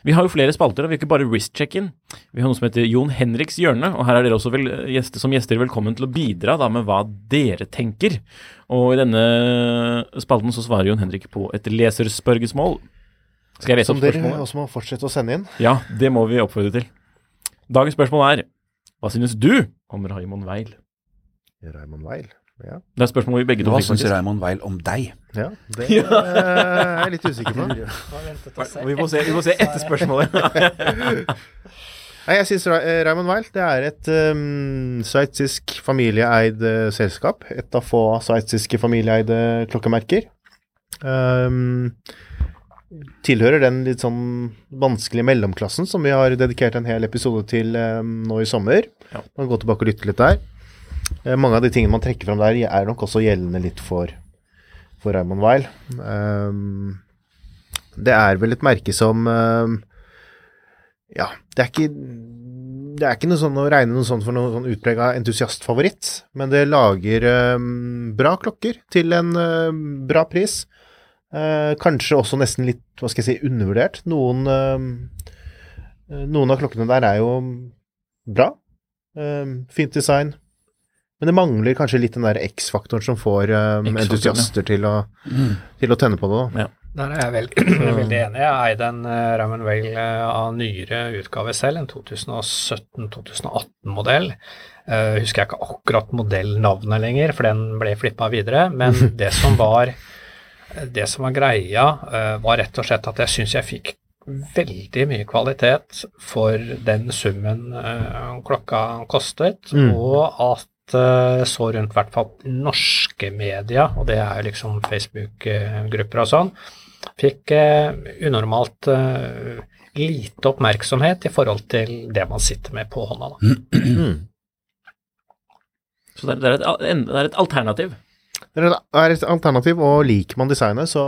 Vi har jo flere spalter, og vi har ikke bare wrist-check-in. Vi har noe som heter Jon Henriks hjørne, og her er dere også vel, gjester, som gjester velkommen til å bidra da med hva dere tenker. Og i denne spalten så svarer Jon Henrik på et leserspørgesmål. Skal jeg lese Som dere også må fortsette å sende inn. Ja, det må vi oppfordre til. Dagens spørsmål er Hva synes du om Raymond Weil? Raymond Weil. Ja. Det er spørsmål vi begge to Hva fikk, syns faktisk. Raymond Weil om deg? ja det eh, er jeg litt usikker på. Vi får se, vi får se etter spørsmålet. Nei, jeg syns Raymond Weil det er et um, sveitsisk familieeid eh, selskap. Et av få sveitsiske familieeide klokkemerker. Um, tilhører den litt sånn vanskelige mellomklassen som vi har dedikert en hel episode til um, nå i sommer. Ja. Man kan gå tilbake og lytte litt der. Eh, mange av de tingene man trekker fram der, er nok også gjeldende litt for, for Raymond Weil. Um, det er vel et merke som um, ja, det er ikke det er ikke noe sånn å regne noe sånt for noen sånn utprega entusiastfavoritt, men det lager um, bra klokker til en uh, bra pris. Uh, kanskje også nesten litt, hva skal jeg si, undervurdert. Noen, eh, noen av klokkene der er jo bra. Fint design. Men det mangler kanskje litt den der X-faktoren som får um, entusiaster til, å, til å tenne på det. Da. Ja. Der er jeg veldig, veldig enig. Jeg eide en uh, Raymond Vale uh, av nyere utgave selv, en 2017-2018-modell. Uh, husker jeg ikke akkurat modellnavnet lenger, for den ble flippa videre. Men det som var, det som var greia, uh, var rett og slett at jeg syns jeg fikk veldig mye kvalitet for den summen uh, klokka kostet, Mm. og at uh, så rundt hvert fall norske media, og det er liksom Facebook-grupper og sånn, fikk uh, unormalt uh, lite oppmerksomhet i forhold til det man sitter med på hånda. Da. Så det er, et, det er et alternativ. Det er er et alternativ, og liker man designet, så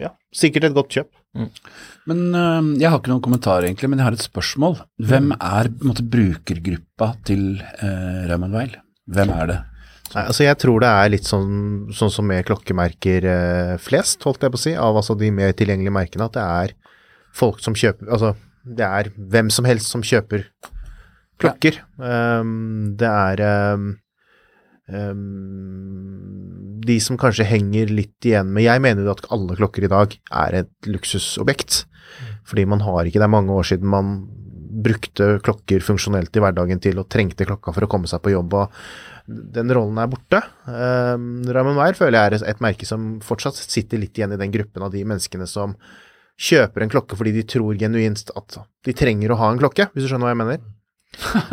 ja, sikkert et godt kjøp. Men øh, jeg har ikke noen kommentar egentlig, men jeg har et spørsmål. Hvem er på en måte brukergruppa til uh, Raymond Weil? Hvem er det? Nei, altså jeg tror det er litt sånn, sånn som med klokkemerker eh, flest, holdt jeg på å si, av altså de mer tilgjengelige merkene, at det er folk som kjøper Altså, det er hvem som helst som kjøper klokker. Um, det er um, um, de som kanskje henger litt igjen med Jeg mener jo at alle klokker i dag er et luksusobjekt, fordi man har ikke Det er mange år siden man brukte klokker funksjonelt i hverdagen til og trengte klokka for å komme seg på jobb. og den rollen er borte. Um, Raymond Weir føler jeg er et merke som fortsatt sitter litt igjen i den gruppen av de menneskene som kjøper en klokke fordi de tror genuint at de trenger å ha en klokke, hvis du skjønner hva jeg mener.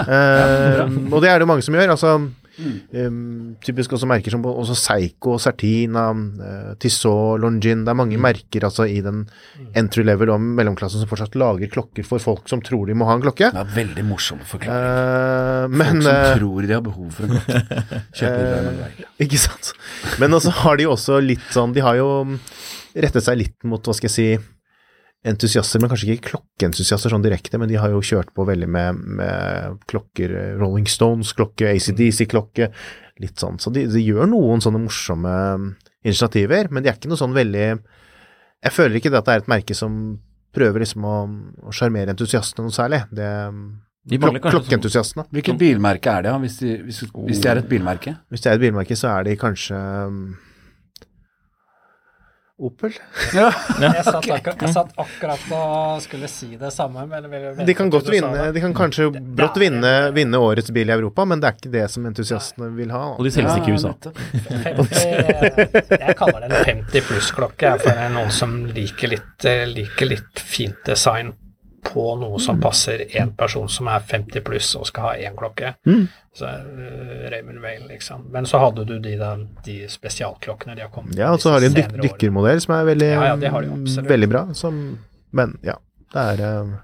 Um, og det er det jo mange som gjør. altså um, Typisk også merker som også Seigo, Certina, uh, Tissot, Longin. Det er mange merker altså i den entry level og mellomklassen som fortsatt lager klokker for folk som tror de må ha en klokke. Det er veldig morsom forklaring. Uh, men Folk som uh, tror de har behov for en klokke, kjøper. Eh, Ikke sant. Men også har de også litt sånn De har jo rettet seg litt mot, hva skal jeg si, entusiaster, men kanskje ikke klokkeentusiaster sånn direkte, men de har jo kjørt på veldig med, med klokker, eh, Rolling Stones, klokke, ACDC-klokke, litt sånn. Så de, de gjør noen sånne morsomme initiativer, men de er ikke noe sånn veldig Jeg føler ikke det at det er et merke som prøver liksom å sjarmere entusiastene noe særlig. Det De klok Klokkeentusiastene. Hvilket bilmerke er det, hvis de, hvis, hvis de er et bilmerke? Hvis det er et bilmerke, så er de kanskje Opel? Jeg, satt akkurat, jeg satt akkurat og skulle si det samme, men De kan godt vinne, de kan kanskje brått vinne, vinne årets bil i Europa, men det er ikke det som entusiastene vil ha. Og de selges ikke i USA. 50, jeg kaller det en 50 pluss-klokke, for det er noen som liker litt, liker litt fint design på noe som passer én person som er 50 pluss og skal ha én klokke. Mm. Så uh, Raymond Vale, liksom. Men så hadde du de, der, de spesialklokkene de har kommet Ja, og så har de en dyk dykkermodell som er veldig, Ja, ja, de veldig bra. Som, men ja, det er uh,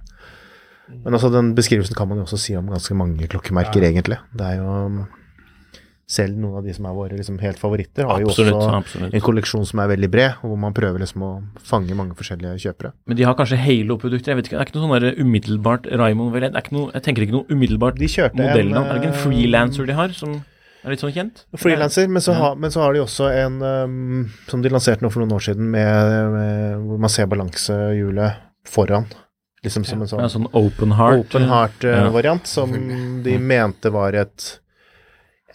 Men altså, den beskrivelsen kan man jo også si om ganske mange klokkemerker, Ja. egentlig. Det er jo selv noen av de som er våre liksom, helt favoritter, har jo også absolutt. en kolleksjon som er veldig bred, hvor man prøver liksom å fange mange forskjellige kjøpere. Men de har kanskje Halo-produkter. Jeg vet ikke, Det er ikke noe sånn der umiddelbart Raymond det er ikke noe, Jeg tenker ikke noe umiddelbart modellnavn. Er det ikke en frilanser freelancer de har, som er litt sånn kjent? Frilanser, men, så Ja. har- men så har de også en um, som de lanserte nå for noen år siden, med, med, hvor man ser balansehjulet foran. Liksom som en sånn, Ja, sånn open heart. open heart, heart-variant, som de mente var et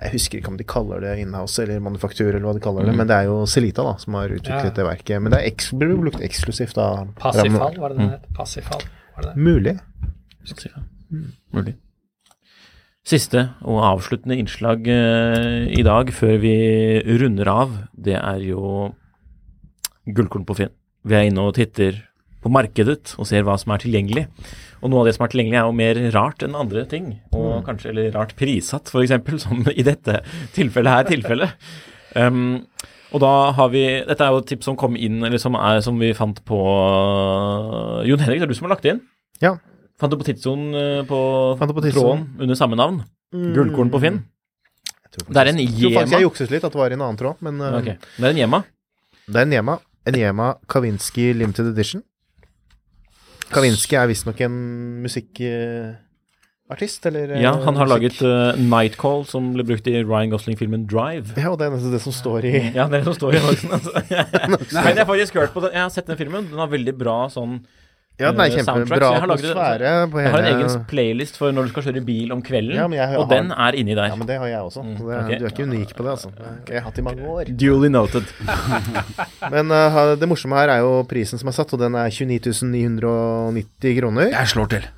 Jeg husker ikke om de kaller det inhouse eller manufaktur, eller hva de kaller det, Mm. men det er jo Celita da, som har utviklet Ja. det verket. Men det er blir brukt eksklusivt av Passifal, var det Mm. den het? Passifal, var det det? Mulig. Mulig. Siste og avsluttende innslag eh, i dag, før vi runder av, det er jo Gullkorn på Finn. Vi er inne og titter på markedet og ser hva som er tilgjengelig. Og noe av det som er tilgjengelig, er jo mer rart enn andre ting. Og kanskje eller rart prissatt, f.eks., som i dette tilfellet her tilfellet. Um, og da har vi Dette er jo et tips som kom inn, eller som, er, som vi fant på Jon Henrik, det er du som har lagt det inn? Ja. Fant det på tidssonen eh, på, på tråden under samme navn. Gullkorn på Finn. Det er en jema. Jeg tror faktisk jeg jukses jukset litt, at det var i en annen tråd, men uh, okay. Det er en Yema. Det er en Yema. En Yema Kavinsky Limited Edition. Kavinsky er visstnok en musikkartist, eller eh, Ja, han har musikk- laget uh, Nightcall, som ble brukt i Ryan Gosling-filmen Drive. Ja, og det er nesten det som står i Ja, det er det som står i Norsen, Altså. Men jeg har faktisk hørt på den. Jeg har sett den filmen. Den har veldig bra sånn Ja, den er eh, kjempebra jeg atmosfære Jeg har en egen playlist for når du skal kjøre bil om kvelden, Ja, har- og den er inni der. Ja, men det har jeg også. Så det, okay. Du er ikke unik på det, altså. Det har jeg hatt i mange år. Duly noted. Men uh, det morsomme her er jo prisen som er satt, og den er 29 990 kroner. Jeg slår til.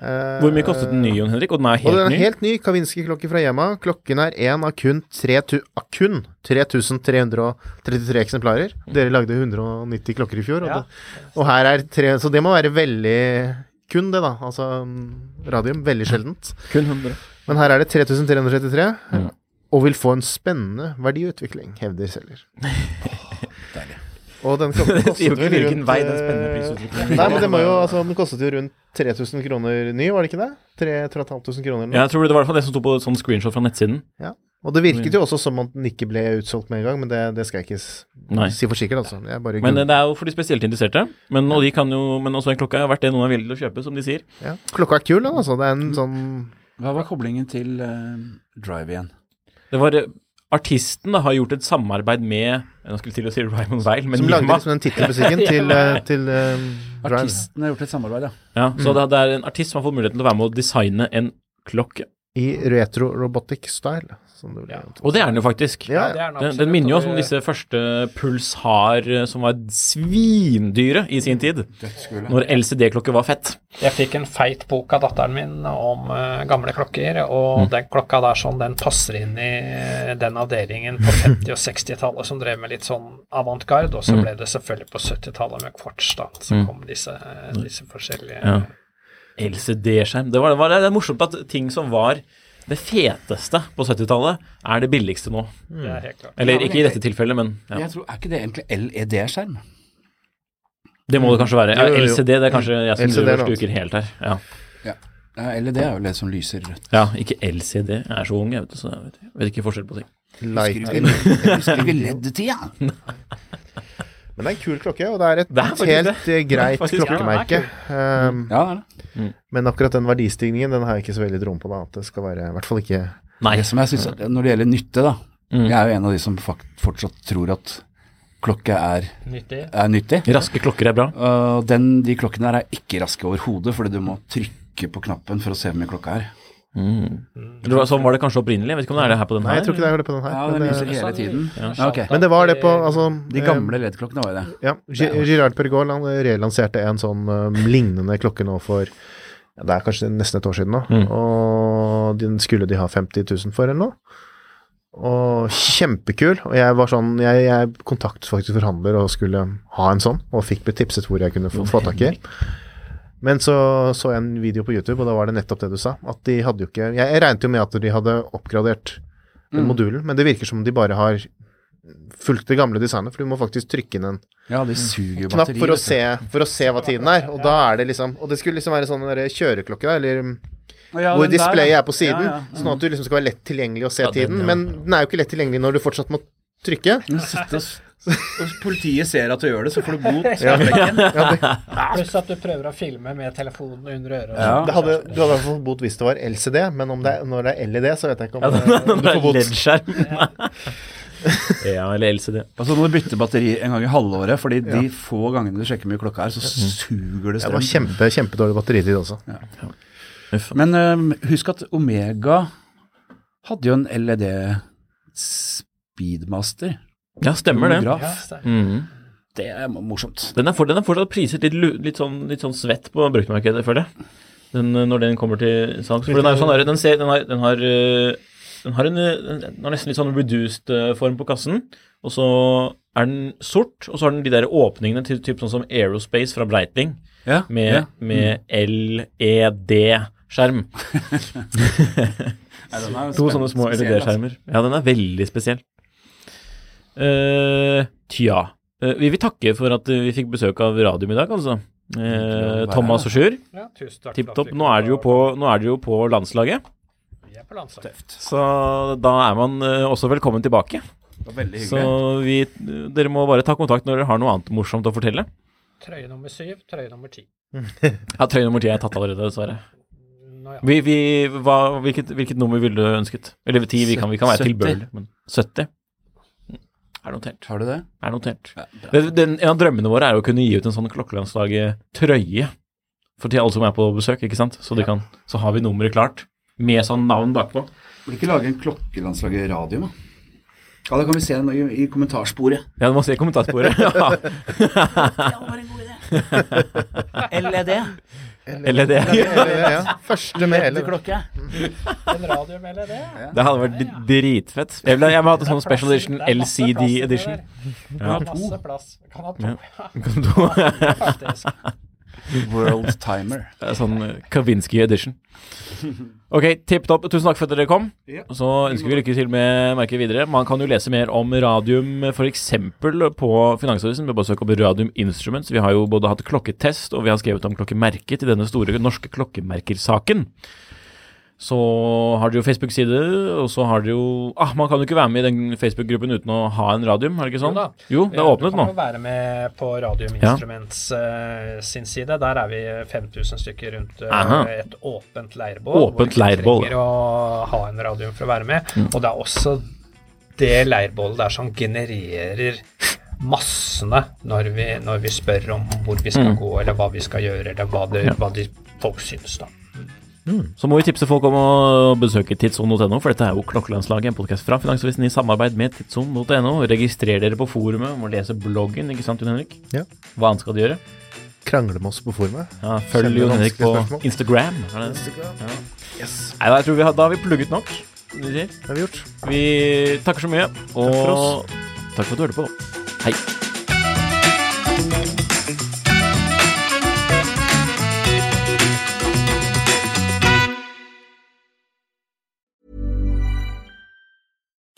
Eh, Hvor mye kostet den nye, Jon Henrik? Og den er helt den er ny? helt ny Kavinsky-klokke fra Yama. Klokken er én av kun, 3, tu- av kun 3333 eksemplarer. Dere lagde 190 klokker i fjor, og, Ja. det, og her er tre Så det må være veldig kun det, da. Altså mm, radium. Veldig sjeldent. Kun 100. Men her er det 3333, Mm. og vil få en spennende verdiutvikling, hevder selger. Og den Det jo ikke hvilken rundt vei den eh, spennende prisutviklingen Nei, men det må jo Altså, den kostet jo rundt 3000 kroner ny, var det ikke det? 3500 kroner eller noe? Jeg tror det var i hvert fall det som sto på sånn screenshot fra nettsiden. Ja. Og det virket jo også som om den ikke ble utsolgt med en gang, men det, det skal jeg ikke Nei. si for sikkert, altså. Jeg bare Men eh, det er jo for de spesielt interesserte. Men, og de kan jo, men også en klokka er verdt det noen er villig til å kjøpe, som de sier. ja. Klokka er kul, den, altså. Det er en sånn Hva var koblingen til uh, Drive igjen? Det var Artisten da, har gjort et samarbeid med nå skulle til å si Raymond Weil, men Som lagde Nima. liksom den tittelmusikken til, eh, til Drive. Artisten har gjort et samarbeid, ja. Ja, så det, det er en artist som har fått muligheten til å være med å designe en klokke. I retro-robotic style, som det ja. Og det er den jo faktisk. Ja, er den Den, absolutt, den minner jo oss om disse første Puls har, eh, som var svindyre i sin tid. Når LCD-klokker var fett. Jeg fikk en feit bok av datteren min om uh, gamle klokker, og Mm. den klokka der sånn, den passer inn i eh, den avdelingen på 50- og 60-tallet som drev med litt sånn avantgarde, og så Mm. ble det selvfølgelig på 70-tallet med quartz, da, så Mm. kom disse, disse forskjellige Ja. LCD-skjerm. Det, var, det, det er morsomt at ting som var det feteste på 70-tallet, er det billigste nå. Det er helt klart. Eller Ja, ikke i dette tilfellet, men ja. Jeg tror, Er ikke det egentlig LED-skjerm? det må det kanskje være. Ja. LCD, det er kanskje jeg som LCD driver og sluker helt her. Ja. Ja. ja. LED er jo det som lyser rødt. ja, ikke LCD. Jeg er så ung, jeg vet, så jeg vet, ikke forskjell på ting. Lighting. Jeg husker ikke LED-tida. Men det er en kul klokke, og det er et Det er helt det. eh, Det greit faktisk- klokkemerke. Um, Ja, det er det. men akkurat den verdistigningen, den har jeg ikke så veldig troen på, da. At det skal være I hvert fall ikke Nei. Det som jeg synes, at Når det gjelder nytte, da. Mm. Jeg er jo en av de som fakt, fortsatt tror at klokke er, Nyttig. er nyttig. Raske klokker er bra. Uh, den, de klokkene her er ikke raske overhodet, fordi du må trykke på knappen for å se hvor mye klokka er. Mm. Det var, sånn var det kanskje opprinnelig. Jeg vet ikke om det er det her på den Nei, jeg tror ikke det er det på den her. Ja, men den det- lyser hele tiden. Ja, Okay. Men det var det på altså, De eh, gamle LED-klokkene var jo det. Ja. Gi- Girard Perregaux relanserte en sånn eh, lignende klokke nå for ja, Det er kanskje nesten et år siden nå. Mm. Og den skulle de ha 50 000 for eller noe. Og kjempekul. Og jeg var sånn Jeg, jeg kontaktet faktisk forhandler og skulle ha en sånn, og fikk blitt tipset hvor jeg kunne få, få tak i. Men så så jeg en video på YouTube, og da var det nettopp det du sa. At de hadde jo ikke Jeg, regnet jo med at de hadde oppgradert den Mm. modulen, men det virker som de bare har fulgt det gamle designet, for du må faktisk trykke inn en Ja, de suger knapp batteri. for å, se, for å se hva tiden er. Og da er det liksom Og det skulle liksom være sånn kjøreklokke, da, eller Ja, hvor displayet er på siden, Ja, ja. sånn at du liksom skal være lett tilgjengelig å se Ja, den, tiden. Men den er jo ikke lett tilgjengelig når du fortsatt må trykke. Og politiet ser at du gjør det, så får du bot. Ja, ja, Pluss at du prøver å filme med telefonen under øret. Ja. det hadde, du hadde fått bot hvis det var LCD, men om det når det er LED, så vet jeg ikke om, Ja, det, den du får bot. Ja, eller LCD. Og så må du bytte batteri en gang i halvåret, fordi de få gangene du sjekker mye klokka er, så suger det Ja, det var kjempe, kjempedårlig batteritid også. Men øhm, husk at Omega hadde jo en LED Speedmaster. Ja, stemmer det. Ja, det er- Mhm. Det er morsomt. Den er, for, den er fortsatt priset litt, litt, sånn, litt sånn svett på bruktmarkedet, føler jeg. Den, eh, når den kommer til salgs. For den er jo sånn den, ser, den har, den har, eh, den har en, den har nesten litt sånn reduced eh, form på kassen. Og så er den sort, og så har den de der åpningene til typ sånn som Aerospace fra Breitling, Ja, med, ja. med LED-skjerm. Er To sånne små altså. LED-skjermer. Ja, den er veldig spesiell. Eh, tja. Uh, vi vil takke for at eh, vi fikk besøk av Radium i dag, altså. Eh, Thomas og Sjur. Ja, Tipp topp. Nå er dere jo på, jo landslaget, Vi er på landslaget. så da er man eh, også velkommen tilbake. Det var veldig Så hyggelig. vi, dere må bare ta kontakt når dere har noe annet morsomt å fortelle. Trøye nummer syv, trøye nummer ti. Ja, Trøye nummer ti er tatt allerede, dessverre. Ja. Vi, vi, hva, hvilket, hvilket nummer ville du ønsket? Eller ti, vi kan, vi kan være 70. 70? Er notert. Har du det? Er notert. Ja. Den, en av drømmene våre er å kunne gi ut en sånn Klokkelandslaget-trøye. For til alle som er på besøk, ikke sant. Så, de kan, så har vi nummeret klart. Med sånn navn bakpå. Burde ikke lage en klokkelandslaget radio, da? Ja, da kan vi se den i, i kommentarsporet. Ja, du må se kommentarsporet. Ja. det var en god idé. LED. LED. ja. Første med LED. klokke. En radio med LED. Det hadde vært dritfett. Jeg vil, jeg må ha en sånn special edition, LCD edition. kan ha to. Kan ha Faktisk. World Timer. Det er Sånn eh, Kavinsky edition. Ok, tipp topp. Tusen takk for at dere kom. Ja. Så ønsker vi lykke til med merket videre. Man kan jo lese mer om radium f.eks. på Finansavisen bare søke opp Radium Instruments. Vi har jo både hatt klokketest, og vi har skrevet om klokkemerket i denne store norske klokkemerkersaken. Så har dere jo Facebook-side, og så har dere jo Ah, man kan jo ikke være med i den Facebook-gruppen uten å ha en radium, er det ikke sånn? da. Jo, det er åpnet nå. Du kan jo være med på Radium Ja. Instruments eh, sin side. Der er vi 5000 stykker rundt uh, et åpent leirbål. Åpent hvor leirbål. trenger å ha en radium for å være med. Mm. Og det er også det leirbålet der som genererer massene når vi, når vi spør om hvor vi skal Mm. gå, eller hva vi skal gjøre, eller hva, det, Ja. hva de, folk syns, da. Så må vi tipse folk om å besøke tidsson.no, for dette er jo Klokkelandslaget, en podkast fra Finansavisen i samarbeid med tidsson.no. Registrer dere på forumet, og lese bloggen, ikke sant, Jon Henrik? Ja. Hva annet skal de gjøre? Krangle med oss på forumet. Ja, følg Jon Henrik på spørsmål. Instagram. Instagram. Ja. Nei, da, jeg tror vi har, da har vi plugget nok. Det har vi gjort. Vi takker så mye, og for oss. takk for at du hørte på. Hei.